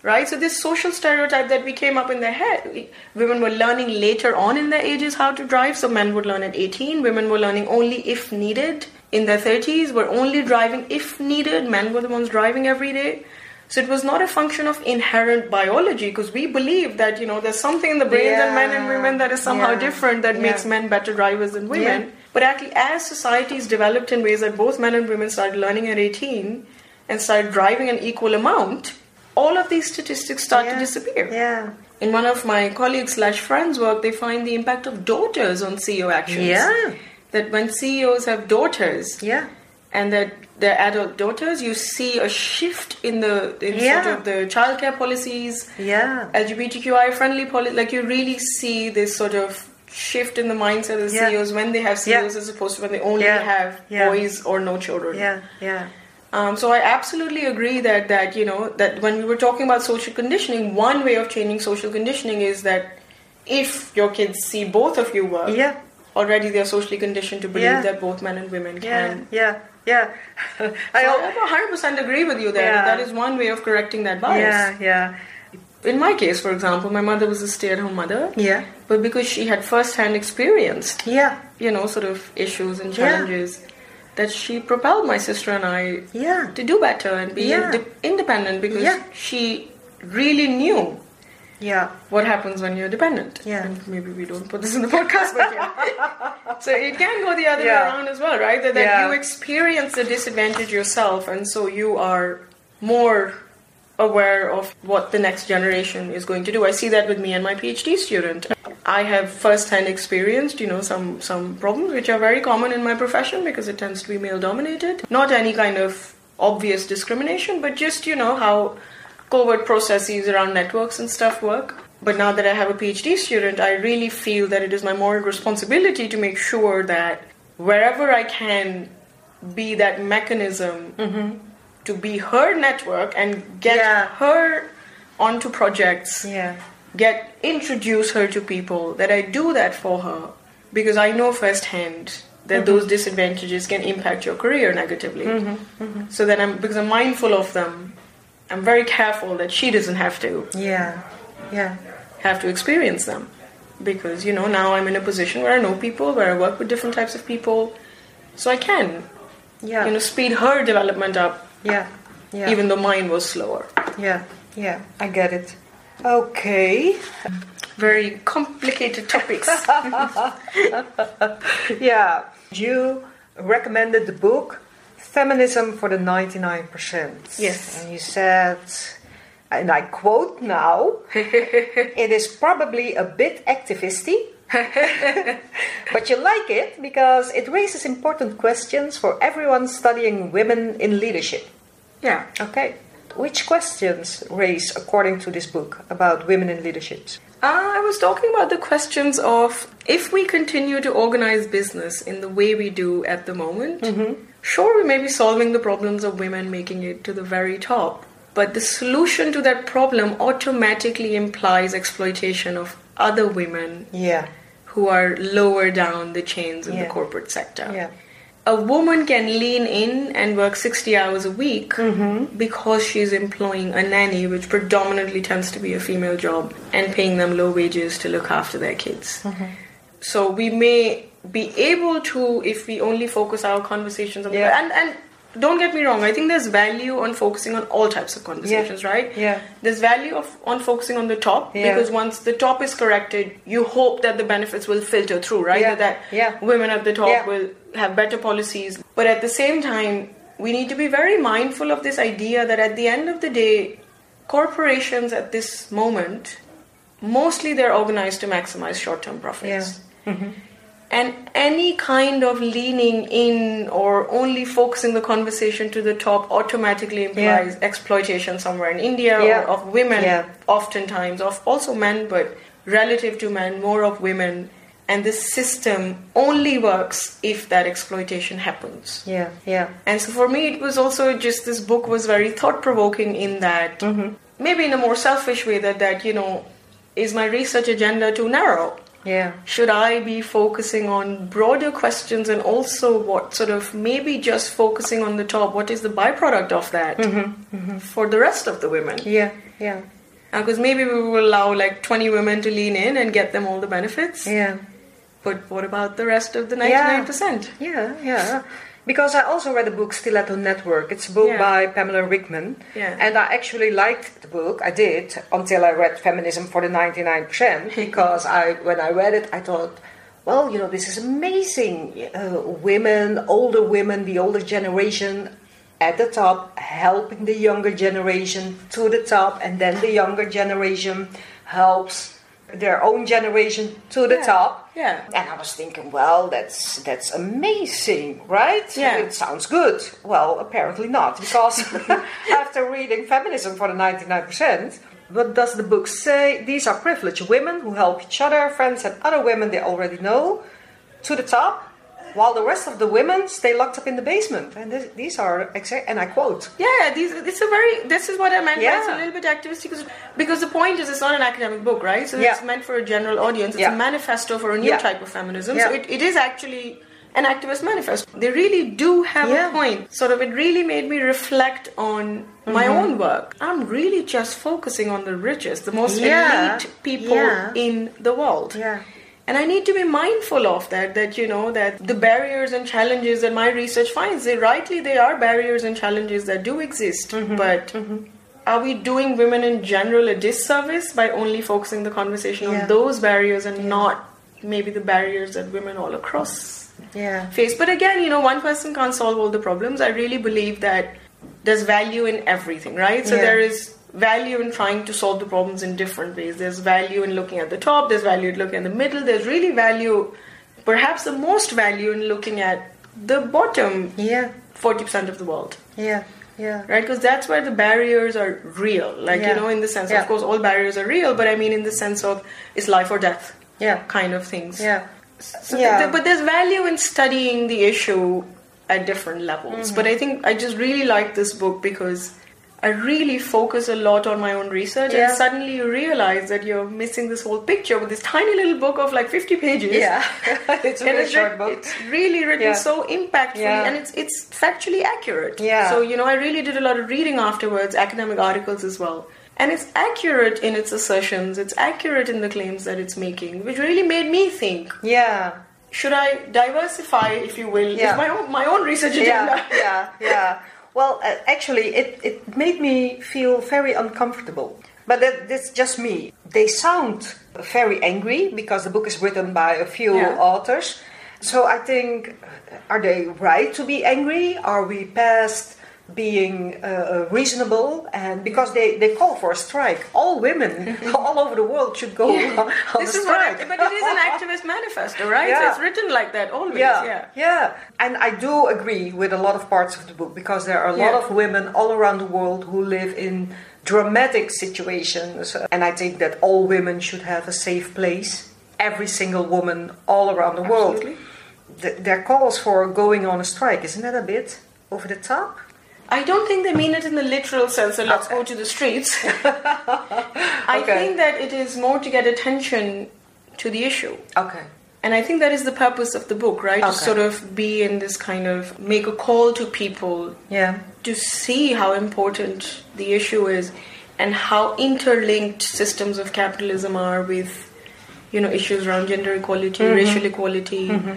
Right? So, this social stereotype that we came up in their head, women were learning later on in their ages how to drive. So, men would learn at 18, women were learning only if needed. In their 30s, were only driving if needed. Men were the ones driving every day. So it was not a function of inherent biology because we believe that you know there's something in the brains yeah. of men and women that is somehow yeah. different that yeah. makes men better drivers than women. But actually, as societies developed in ways that both men and women started learning at 18 and started driving an equal amount, all of these statistics start to disappear. Yeah. In one of my colleagues slash friends' work, they find the impact of daughters on CEO actions. Yeah. That when CEOs have daughters, yeah and that their adult daughters, you see a shift in the in yeah. sort of the childcare policies, yeah, LGBTQI friendly policy. Like you really see this sort of shift in the mindset of the yeah. CEOs when they have CEOs yeah. as opposed to when they only have boys or no children. Yeah, yeah. Um, so I absolutely agree that that you know that when we were talking about social conditioning, one way of changing social conditioning is that if your kids see both of you work, yeah. Already they are socially conditioned to believe that both men and women can yeah yeah. so I 100% agree with you there. Yeah. That is one way of correcting that bias. Yeah, yeah. In my case, for example, my mother was a stay-at-home mother. Yeah. But because she had first-hand experience, yeah, you know, sort of issues and challenges, yeah. that she propelled my sister and I, yeah. to do better and be yeah. ind- independent because yeah. she really knew yeah. What happens when you're dependent? Yeah. And maybe we don't put this in the podcast but yeah. So it can go the other yeah. way around as well right? That, that yeah. you experience the disadvantage yourself and so you are more aware of what the next generation is going to do. I see that with me and my phd student. I have first-hand experienced you know some some problems which are very common in my profession because it tends to be male dominated not any kind of obvious discrimination but just you know how covert processes around networks and stuff work. But now that I have a PhD student, I really feel that it is my moral responsibility to make sure that wherever I can be that mechanism mm-hmm. to be her network and get yeah. her onto projects, yeah. get introduce her to people, that I do that for her because I know firsthand that mm-hmm. those disadvantages can impact your career negatively. Mm-hmm. mm-hmm. So that I'm because I'm mindful of them I'm very careful that she doesn't have to. Yeah, yeah. Have to experience them. Because, you know, now I'm in a position where I know people, where I work with different types of people. So I can, yeah. you know, speed her development up. Yeah, yeah. Even though mine was slower. Yeah, yeah. I get it. Okay. Very complicated topics. yeah. You recommended the book feminism for the 99%. Yes. And you said, and I quote now, it is probably a bit activisty. but you like it because it raises important questions for everyone studying women in leadership. Yeah. Okay. Which questions raise according to this book about women in leadership? Uh, I was talking about the questions of if we continue to organize business in the way we do at the moment, mm-hmm Sure, we may be solving the problems of women making it to the very top, but the solution to that problem automatically implies exploitation of other women yeah. who are lower down the chains in yeah. the corporate sector. Yeah. a woman can lean in and work 60 hours a week Mm-hmm. because she's employing a nanny, which predominantly tends to be a female job, and paying them low wages to look after their kids. Mm-hmm. So we may be able to, if we only focus our conversations on Yeah. the and and don't get me wrong, I think there's value on focusing on all types of conversations, right? Yeah. There's value of on focusing on the top Yeah. because once the top is corrected, you hope that the benefits will filter through, right? Yeah. That, Yeah. women at the top Yeah. will have better policies. But at the same time, we need to be very mindful of this idea that at the end of the day, corporations at this moment, mostly they're organized to maximize short-term profits. Mm-hmm. And any kind of leaning in or only focusing the conversation to the top automatically implies exploitation somewhere in India Yeah. or of women, Yeah. oftentimes, of also men, but relative to men, more of women. And this system only works if that exploitation happens. Yeah, yeah. And so for me, it was also just this book was very thought provoking in that mm-hmm. maybe in a more selfish way that that you know is my research agenda too narrow? Yeah. Should I be focusing on broader questions and also what sort of maybe just focusing on the top? What is the byproduct of that mm-hmm, mm-hmm. for the rest of the women? Yeah, yeah. Uh, because maybe we will allow like 20 women to lean in and get them all the benefits. Yeah. But what about the rest of the 99%? Yeah, yeah. Because I also read a book, Stiletto Network. It's a book Yeah. by Pamela Ryckman. Yeah. And I actually liked the book. I did until I read Feminism for the 99%. Because I, when I read it, I thought, well, you know, this is amazing. Uh, women, older women, the older generation at the top, helping the younger generation to the top. And then the younger generation helps their own generation to the Yeah. top. Yeah. And I was thinking, well, that's that's amazing, right? Yeah. It sounds good. Well, apparently not, because after reading Feminism for the 99%, what does the book say? These are privileged women who help each other, friends, and other women they already know to the top, while the rest of the women stay locked up in the basement. And this, these are exact, and I quote. Yeah, these, it's a very. This is what I meant. by It's a little bit activist because, because the point is, it's not an academic book, right? So Yeah. it's meant for a general audience. It's Yeah. a manifesto for a new Yeah. type of feminism. Yeah. So it, it is actually an activist manifesto. They really do have Yeah. a point. Sort of, it really made me reflect on my Mm-hmm. own work. I'm really just focusing on the richest, the most Yeah. elite people Yeah. in the world. Yeah. And I need to be mindful of that, that, you know, that the barriers and challenges that my research finds, they rightly, they are barriers and challenges that do exist. Mm-hmm. But are we doing women in general a disservice by only focusing the conversation Yeah. on those barriers and not maybe the barriers that women all across Yeah. face? But again, you know, one person can't solve all the problems. I really believe that there's value in everything, right? So Yeah. there is value in trying to solve the problems in different ways. There's value in looking at the top, there's value in looking at the middle, there's really value, perhaps the most value in looking at the bottom Yeah. 40% of the world. Yeah. Yeah. Right, because that's where the barriers are real. Like, Yeah. you know, in the sense, Yeah. of course, all barriers are real, but I mean, in the sense of it's life or death Yeah. kind of things. Yeah. So Yeah. th- but there's value in studying the issue at different levels. Mm-hmm. But I think I just really like this book because I really focus a lot on my own research, Yeah. and suddenly you realize that you're missing this whole picture with this tiny little book of like 50 pages. Yeah. it's a it's, short book. it's really written Yeah. so impactfully Yeah. and it's it's factually accurate. Yeah. So you know, I really did a lot of reading afterwards, academic articles as well. And it's accurate in its assertions, it's accurate in the claims that it's making, which really made me think Yeah. should I diversify, if you will, Yeah. my own my own research agenda? Yeah, yeah, yeah. Well, uh, actually, it, it made me feel very uncomfortable. But that, that's just me. They sound very angry because the book is written by a few Yeah. authors. So I think, are they right to be angry? Are we past being uh, reasonable? And because they, they call for a strike, all women all over the world should go on This a is what I, but it is an activist manifesto, right? Yeah. it's written like that always. yeah, Yeah. yeah, And I do agree with a lot of parts of the book because there are a lot Yeah. of women all around the world who live in dramatic situations. And I think that all women should have a safe place. Every single woman all around the world. Absolutely. Th- their calls for going on a strike, isn't that a bit over the top? I don't think they mean it in the literal sense, so let's Okay. go to the streets. I Okay. think that it is more to get attention to the issue. Okay. And I think that is the purpose of the book, right? Okay. To sort of be in this kind of make a call to people Yeah. to see how important the issue is and how interlinked systems of capitalism are with you know issues around gender equality mm-hmm. racial equality mm-hmm.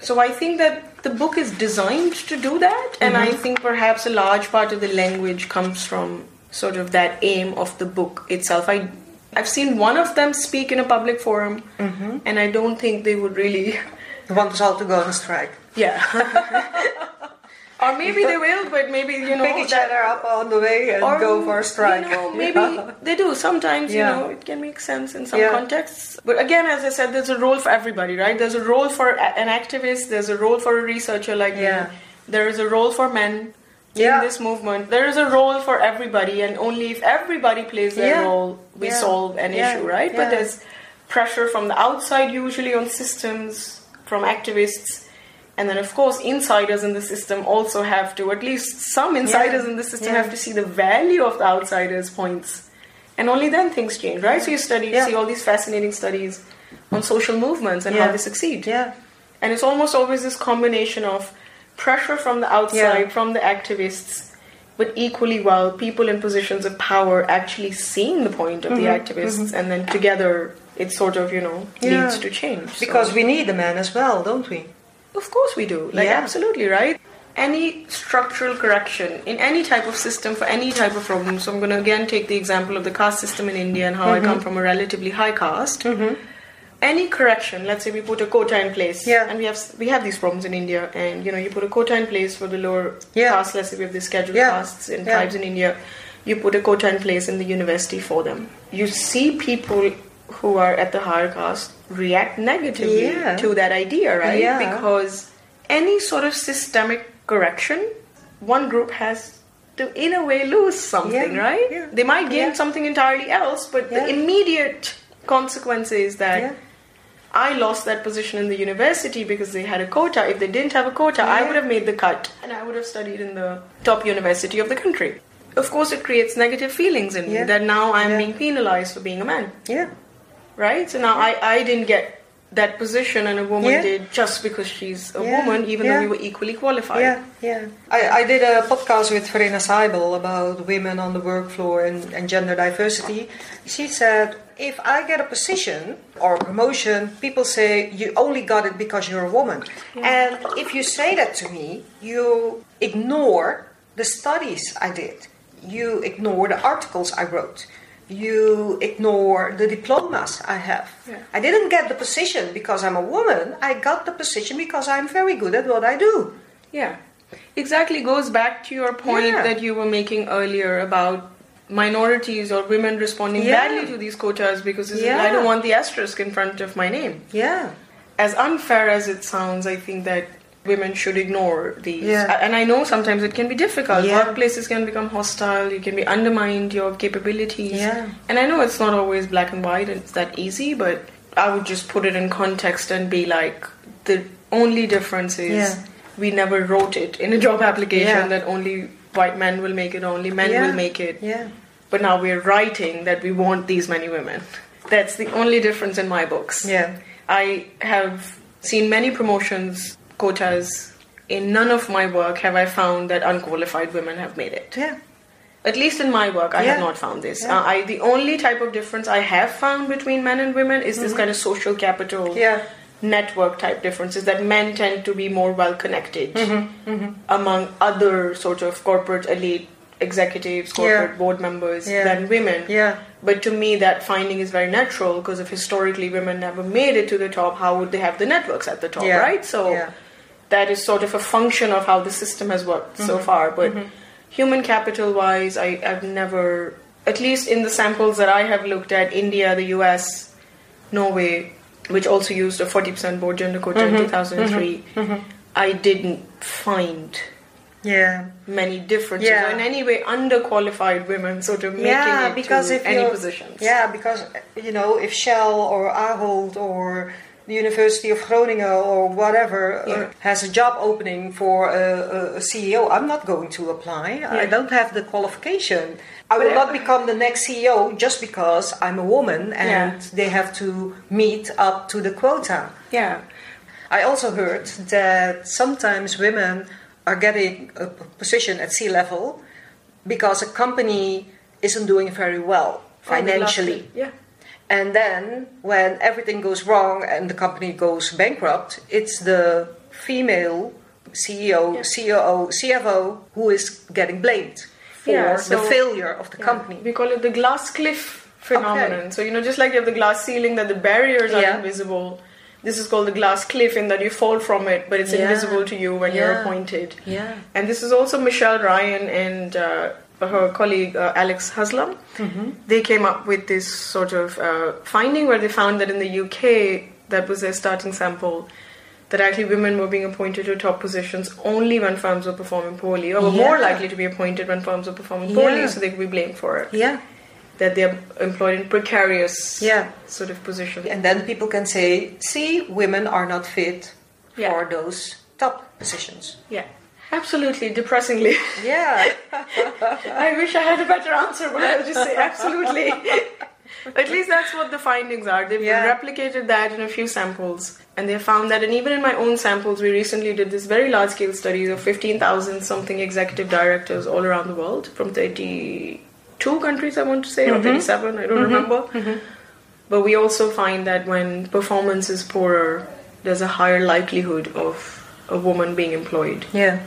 So i think that the book is designed to do that and i mm-hmm. think perhaps a large part of the language comes from sort of that aim of the book itself. I i've seen one of them speak in a public forum mm-hmm. and i don't think they would really Want us all to go on strike. yeah or maybe they will but maybe you know Pick each that- other up on the way and or, go for a strike. You know, maybe they do. Sometimes, Yeah. you know, it can make sense in some Yeah. contexts. But again, as I said, there's a role for everybody, right? There's a role for an activist. There's a role for a researcher like Yeah. me. There is a role for men Yeah. in this movement. There is a role for everybody, and only if everybody plays their Yeah. role, we Yeah. solve an Yeah. issue, right? Yeah. But there's pressure from the outside, usually on systems, from activists. And then, of course, insiders in the system also have to, at least some insiders Yeah. in the system Yeah. have to see the value of the outsiders' points. And only then things change, right? So you study, you Yeah. see all these fascinating studies on social movements and how they succeed. Yeah. And it's almost always this combination of pressure from the outside, from the activists, but equally well, people in positions of power actually seeing the point of the Mm-hmm. activists, and then together it sort of, you know, leads to change. So- Because we need the men as well, don't we? Of course we do. Like Yeah. absolutely, right? Any structural correction in any type of system for any type of problem. So I'm going to again take the example of the caste system in India and how Mm-hmm. I come from a relatively high caste. Any correction, let's say we put a quota in place, Yeah. and we have we have these problems in India, and you know you put a quota in place for the lower Yeah. caste. Let's say we have the scheduled Yeah. castes and tribes in India. You put a quota in place in the university for them. You see people who are at the higher caste react negatively Yeah. to that idea, right? Yeah. Because any sort of systemic correction, one group has to, in a way, lose something, Yeah. right? They might gain something entirely else, but the immediate consequence is that. I lost that position in the university because they had a quota. If they didn't have a quota, I would have made the cut and I would have studied in the top university of the country. Of course, it creates negative feelings in me that now I'm being penalized for being a man, Yeah. Right? So now I, I didn't get that position and a woman Yeah. did just because she's a Yeah. woman, even Yeah. though we were equally qualified. Yeah, yeah. I, I did a podcast with Verena Seibel about women on the work floor and, and gender diversity. She said, if I get a position or a promotion, people say you only got it because you're a woman. And if you say that to me, you ignore the studies I did. You ignore the articles I wrote. You ignore the diplomas I have. Yeah. I didn't get the position because I'm a woman. I got the position because I'm very good at what I do. Yeah. Exactly goes back to your point Yeah. that you were making earlier about minorities or women responding Yeah. badly to these quotas because is-. I don't want the asterisk in front of my name. Yeah. As unfair as it sounds, I think that women should ignore these. Yeah. And I know sometimes it can be difficult. Yeah. Workplaces can become hostile, you can be undermined your capabilities. Yeah. And I know it's not always black and white and it's that easy, but I would just put it in context and be like the only difference is Yeah. we never wrote it in a job application Yeah. that only white men will make it, only men will make it. Yeah. But now we're writing that we want these many women. That's the only difference in my books. Yeah. I have seen many promotions, quotas. In none of my work have I found that unqualified women have made it. Yeah. At least in my work, I have not found this. Yeah. Uh, I the only type of difference I have found between men and women is this kind of social capital Mm-hmm. Yeah. network type differences that men tend to be more well connected Mm-hmm. among other sort of corporate elite executives, corporate Yeah. board members Yeah. than women. Yeah. But to me, that finding is very natural because if historically women never made it to the top, how would they have the networks at the top, Yeah. right? So Yeah. That is sort of a function of how the system has worked so Mm-hmm. far. But human capital wise, I, I've never, at least in the samples that I have looked at, India, the US, Norway, which also used a 40% board gender quota Mm-hmm. in 2003, I didn't find Yeah. many differences Yeah. in any way underqualified women sort of making yeah, it because to if any positions. yeah, because you know if Shell or Ahold or the University of Groningen or whatever yeah. uh, has a job opening for a, a, CEO, I'm not going to apply. Yeah. I don't have the qualification. I will not become the next CEO just because I'm a woman and yeah. they have to meet up to the quota. Yeah. I also heard that sometimes women are getting a position at C level because a company isn't doing very well financially. Yeah. And then when everything goes wrong and the company goes bankrupt, it's the female CEO, yeah. COO, CFO who is getting blamed for yeah, so, the failure of the yeah, company. We call it the glass cliff phenomenon. Okay. So, you know, just like you have the glass ceiling that the barriers are invisible, this is called the glass cliff in that you fall from it, but it's invisible to you when you're appointed. Yeah. And this is also Michelle Ryan and uh, her colleague uh, Alex Haslam, mm-hmm. they came up with this sort of uh, finding where they found that in the UK, that was their starting sample, that actually women were being appointed to top positions only when firms were performing poorly, or were yeah. more likely to be appointed when firms were performing poorly, yeah. so they could be blamed for it. Yeah. That they're employed in precarious yeah. sort of positions. And then people can say, see, women are not fit for those top positions. Yeah. Absolutely, depressingly. Yeah. I wish I had a better answer, but I'll just say absolutely. At least that's what the findings are. They've yeah. replicated that in a few samples, and they found that, and even in my own samples, we recently did this very large scale study of 15,000 something executive directors all around the world from 32 countries, I want to say, mm-hmm. or 37, I don't mm-hmm. remember. Mm-hmm. But we also find that when performance is poorer, there's a higher likelihood of a woman being employed. Yeah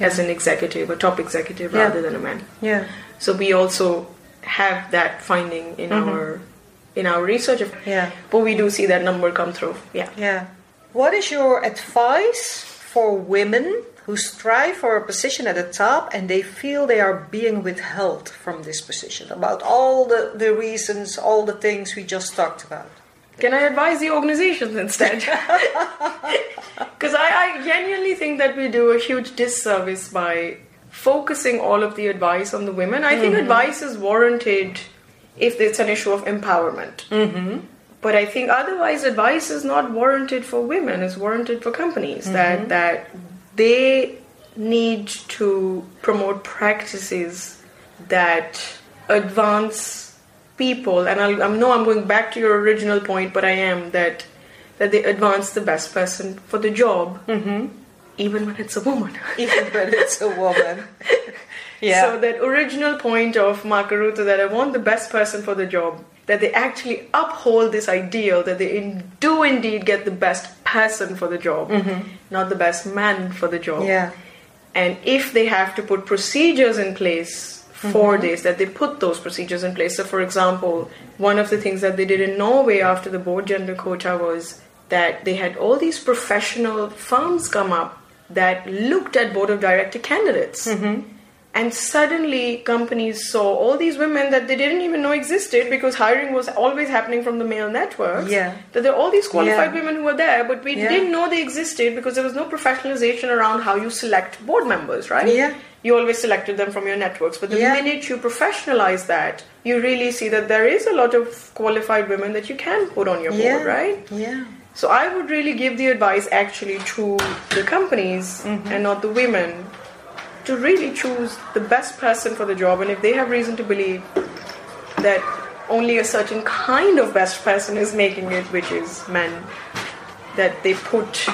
as an executive, a top executive, yeah. rather than a man. Yeah. So we also have that finding in mm-hmm. our in our research. Yeah. But we do see that number come through. Yeah. Yeah. What is your advice for women who strive for a position at the top and they feel they are being withheld from this position about all the, the reasons, all the things we just talked about? Can I advise the organizations instead? Because I, I genuinely think that we do a huge disservice by focusing all of the advice on the women. I mm-hmm. think advice is warranted if it's an issue of empowerment. Mm-hmm. But I think otherwise, advice is not warranted for women. It's warranted for companies mm-hmm. that that they need to promote practices that advance people, and I'll, I know I'm going back to your original point, but I am that that they advance the best person for the job, mm-hmm. even when it's a woman. even when it's a woman. yeah. So that original point of Mark Rutte that I want the best person for the job, that they actually uphold this ideal that they in, do indeed get the best person for the job, mm-hmm. not the best man for the job. Yeah. And if they have to put procedures in place for mm-hmm. this that they put those procedures in place. So, for example, one of the things that they did in Norway after the board gender quota was that they had all these professional firms come up that looked at board of director candidates. Mm-hmm. And suddenly, companies saw all these women that they didn't even know existed because hiring was always happening from the male networks. Yeah. That there are all these qualified yeah. women who were there, but we yeah. didn't know they existed because there was no professionalization around how you select board members, right? Yeah you always selected them from your networks. But the yeah. minute you professionalize that, you really see that there is a lot of qualified women that you can put on your board, yeah. right? Yeah. So I would really give the advice actually to the companies mm-hmm. and not the women to really choose the best person for the job. And if they have reason to believe that only a certain kind of best person is making it, which is men, that they put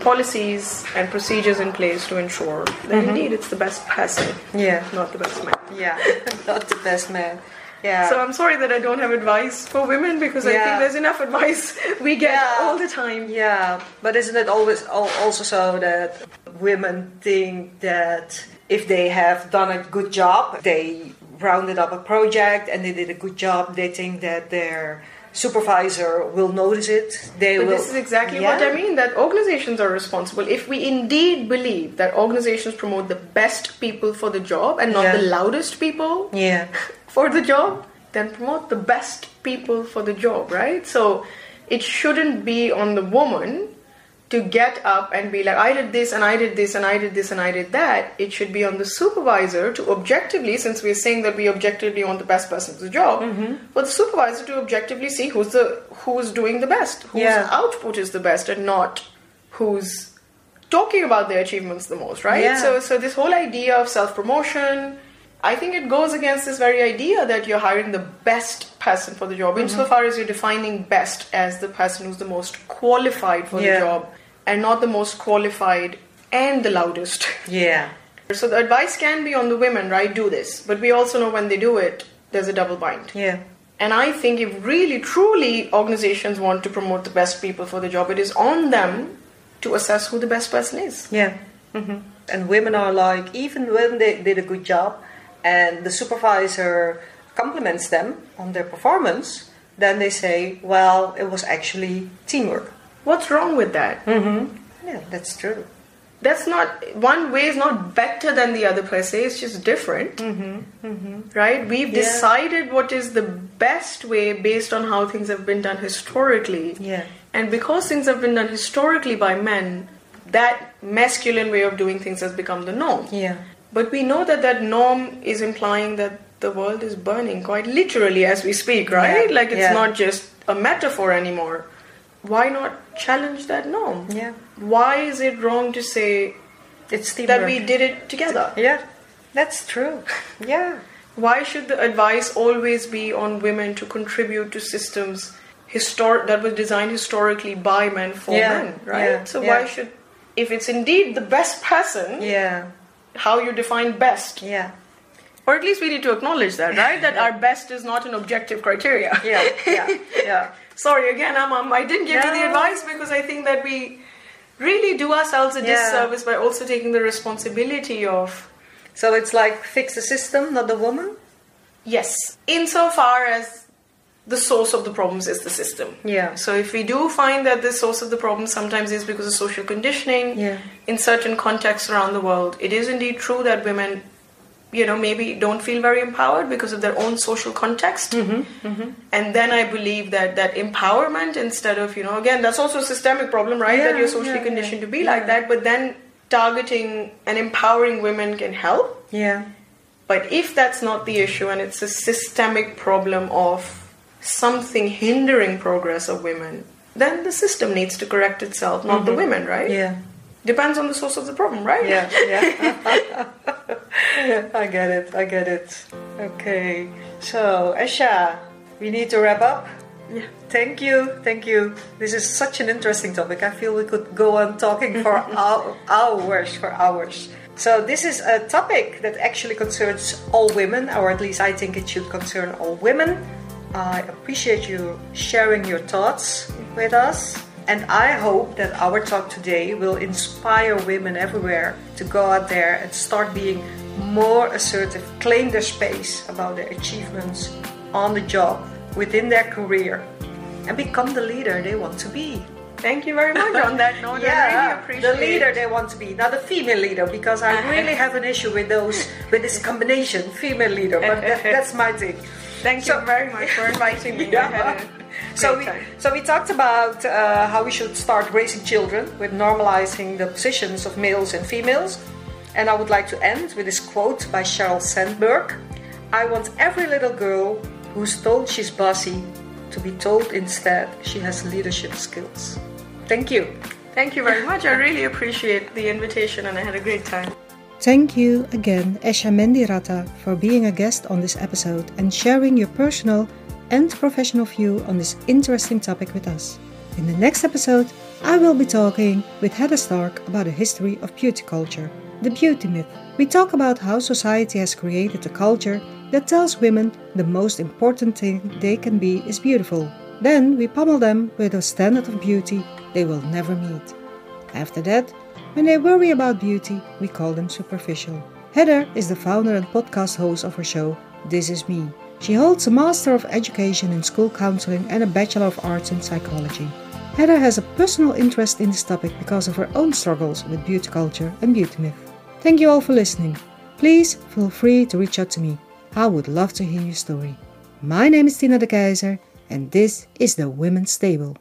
policies and procedures in place to ensure that mm-hmm. indeed it's the best person. Yeah. Not the best man. Yeah. not the best man. Yeah. So I'm sorry that I don't have advice for women because yeah. I think there's enough advice we get yeah. all the time. Yeah, but isn't it always also so that women think that if they have done a good job, they rounded up a project and they did a good job, they think that they're supervisor will notice it. They but will. This is exactly yeah. what I mean. That organizations are responsible. If we indeed believe that organizations promote the best people for the job and not yeah. the loudest people yeah. for the job, then promote the best people for the job, right? So it shouldn't be on the woman to get up and be like, I did this and I did this and I did this and I did that. It should be on the supervisor to objectively, since we're saying that we objectively want the best person for the job, mm-hmm. for the supervisor to objectively see who's the who's doing the best, whose yeah. output is the best, and not who's talking about their achievements the most, right? Yeah. So, so this whole idea of self promotion I think it goes against this very idea that you're hiring the best person for the job, mm-hmm. insofar as you're defining best as the person who's the most qualified for yeah. the job and not the most qualified and the loudest. Yeah. So the advice can be on the women, right? Do this. But we also know when they do it, there's a double bind. Yeah. And I think if really, truly organizations want to promote the best people for the job, it is on them to assess who the best person is. Yeah. Mm-hmm. And women are like, even when they did a good job, and the supervisor compliments them on their performance, then they say, well, it was actually teamwork. What's wrong with that? Mm-hmm. Yeah, that's true. That's not one way is not better than the other per se. It's just different, mm-hmm. Mm-hmm. right? We've yeah. decided what is the best way based on how things have been done historically. Yeah. And because things have been done historically by men, that masculine way of doing things has become the norm. Yeah. But we know that that norm is implying that the world is burning quite literally as we speak, right? Yeah, like it's yeah. not just a metaphor anymore. Why not challenge that norm? Yeah. Why is it wrong to say it's that we did it together? Yeah, that's true. Yeah. Why should the advice always be on women to contribute to systems histor- that were designed historically by men for yeah, men, right? so why should, if it's indeed the best person, yeah how you define best. Yeah. Or at least we need to acknowledge that, right? That our best is not an objective criteria. Yeah, yeah, yeah. Sorry again, I'm, um, I didn't give no. you the advice because I think that we really do ourselves a yeah. disservice by also taking the responsibility of. So it's like fix the system, not the woman? Yes. Insofar as the source of the problems is the system. Yeah. So if we do find that the source of the problem sometimes is because of social conditioning yeah. in certain contexts around the world, it is indeed true that women, you know, maybe don't feel very empowered because of their own social context. Mm-hmm. Mm-hmm. And then I believe that that empowerment instead of, you know, again, that's also a systemic problem, right? Yeah, that you're socially yeah, conditioned to be like that, but then targeting and empowering women can help. Yeah. But if that's not the issue and it's a systemic problem of something hindering progress of women, then the system needs to correct itself, not mm-hmm. the women, right? Yeah. Depends on the source of the problem, right? Yeah, yeah. I get it, I get it. Okay, so Esha, we need to wrap up. Yeah. Thank you, thank you. This is such an interesting topic. I feel we could go on talking for hours, for hours. So this is a topic that actually concerns all women, or at least I think it should concern all women. I appreciate you sharing your thoughts with us. And I hope that our talk today will inspire women everywhere to go out there and start being more assertive, claim their space about their achievements on the job, within their career, and become the leader they want to be. Thank you very much on that note. yeah, I really appreciate the leader they want to be, not the female leader, because I really have an issue with those with this combination, female leader. But that, that's my thing. Thank you very much for inviting me. yeah. So we, so we talked about uh, how we should start raising children with normalizing the positions of males and females. And I would like to end with this quote by Sheryl Sandberg I want every little girl who's told she's bossy to be told instead she has leadership skills. Thank you. Thank you very much. I really appreciate the invitation and I had a great time. Thank you again, Esha Mendiratta, for being a guest on this episode and sharing your personal and professional view on this interesting topic with us. In the next episode, I will be talking with Heather Stark about the history of beauty culture, the beauty myth. We talk about how society has created a culture that tells women the most important thing they can be is beautiful. Then we pummel them with a standard of beauty they will never meet. After that, when they worry about beauty, we call them superficial. Heather is the founder and podcast host of her show, This Is Me. She holds a Master of Education in School Counseling and a Bachelor of Arts in Psychology. Heather has a personal interest in this topic because of her own struggles with beauty culture and beauty myth. Thank you all for listening. Please feel free to reach out to me. I would love to hear your story. My name is Tina de Keizer, and this is the Women's Table.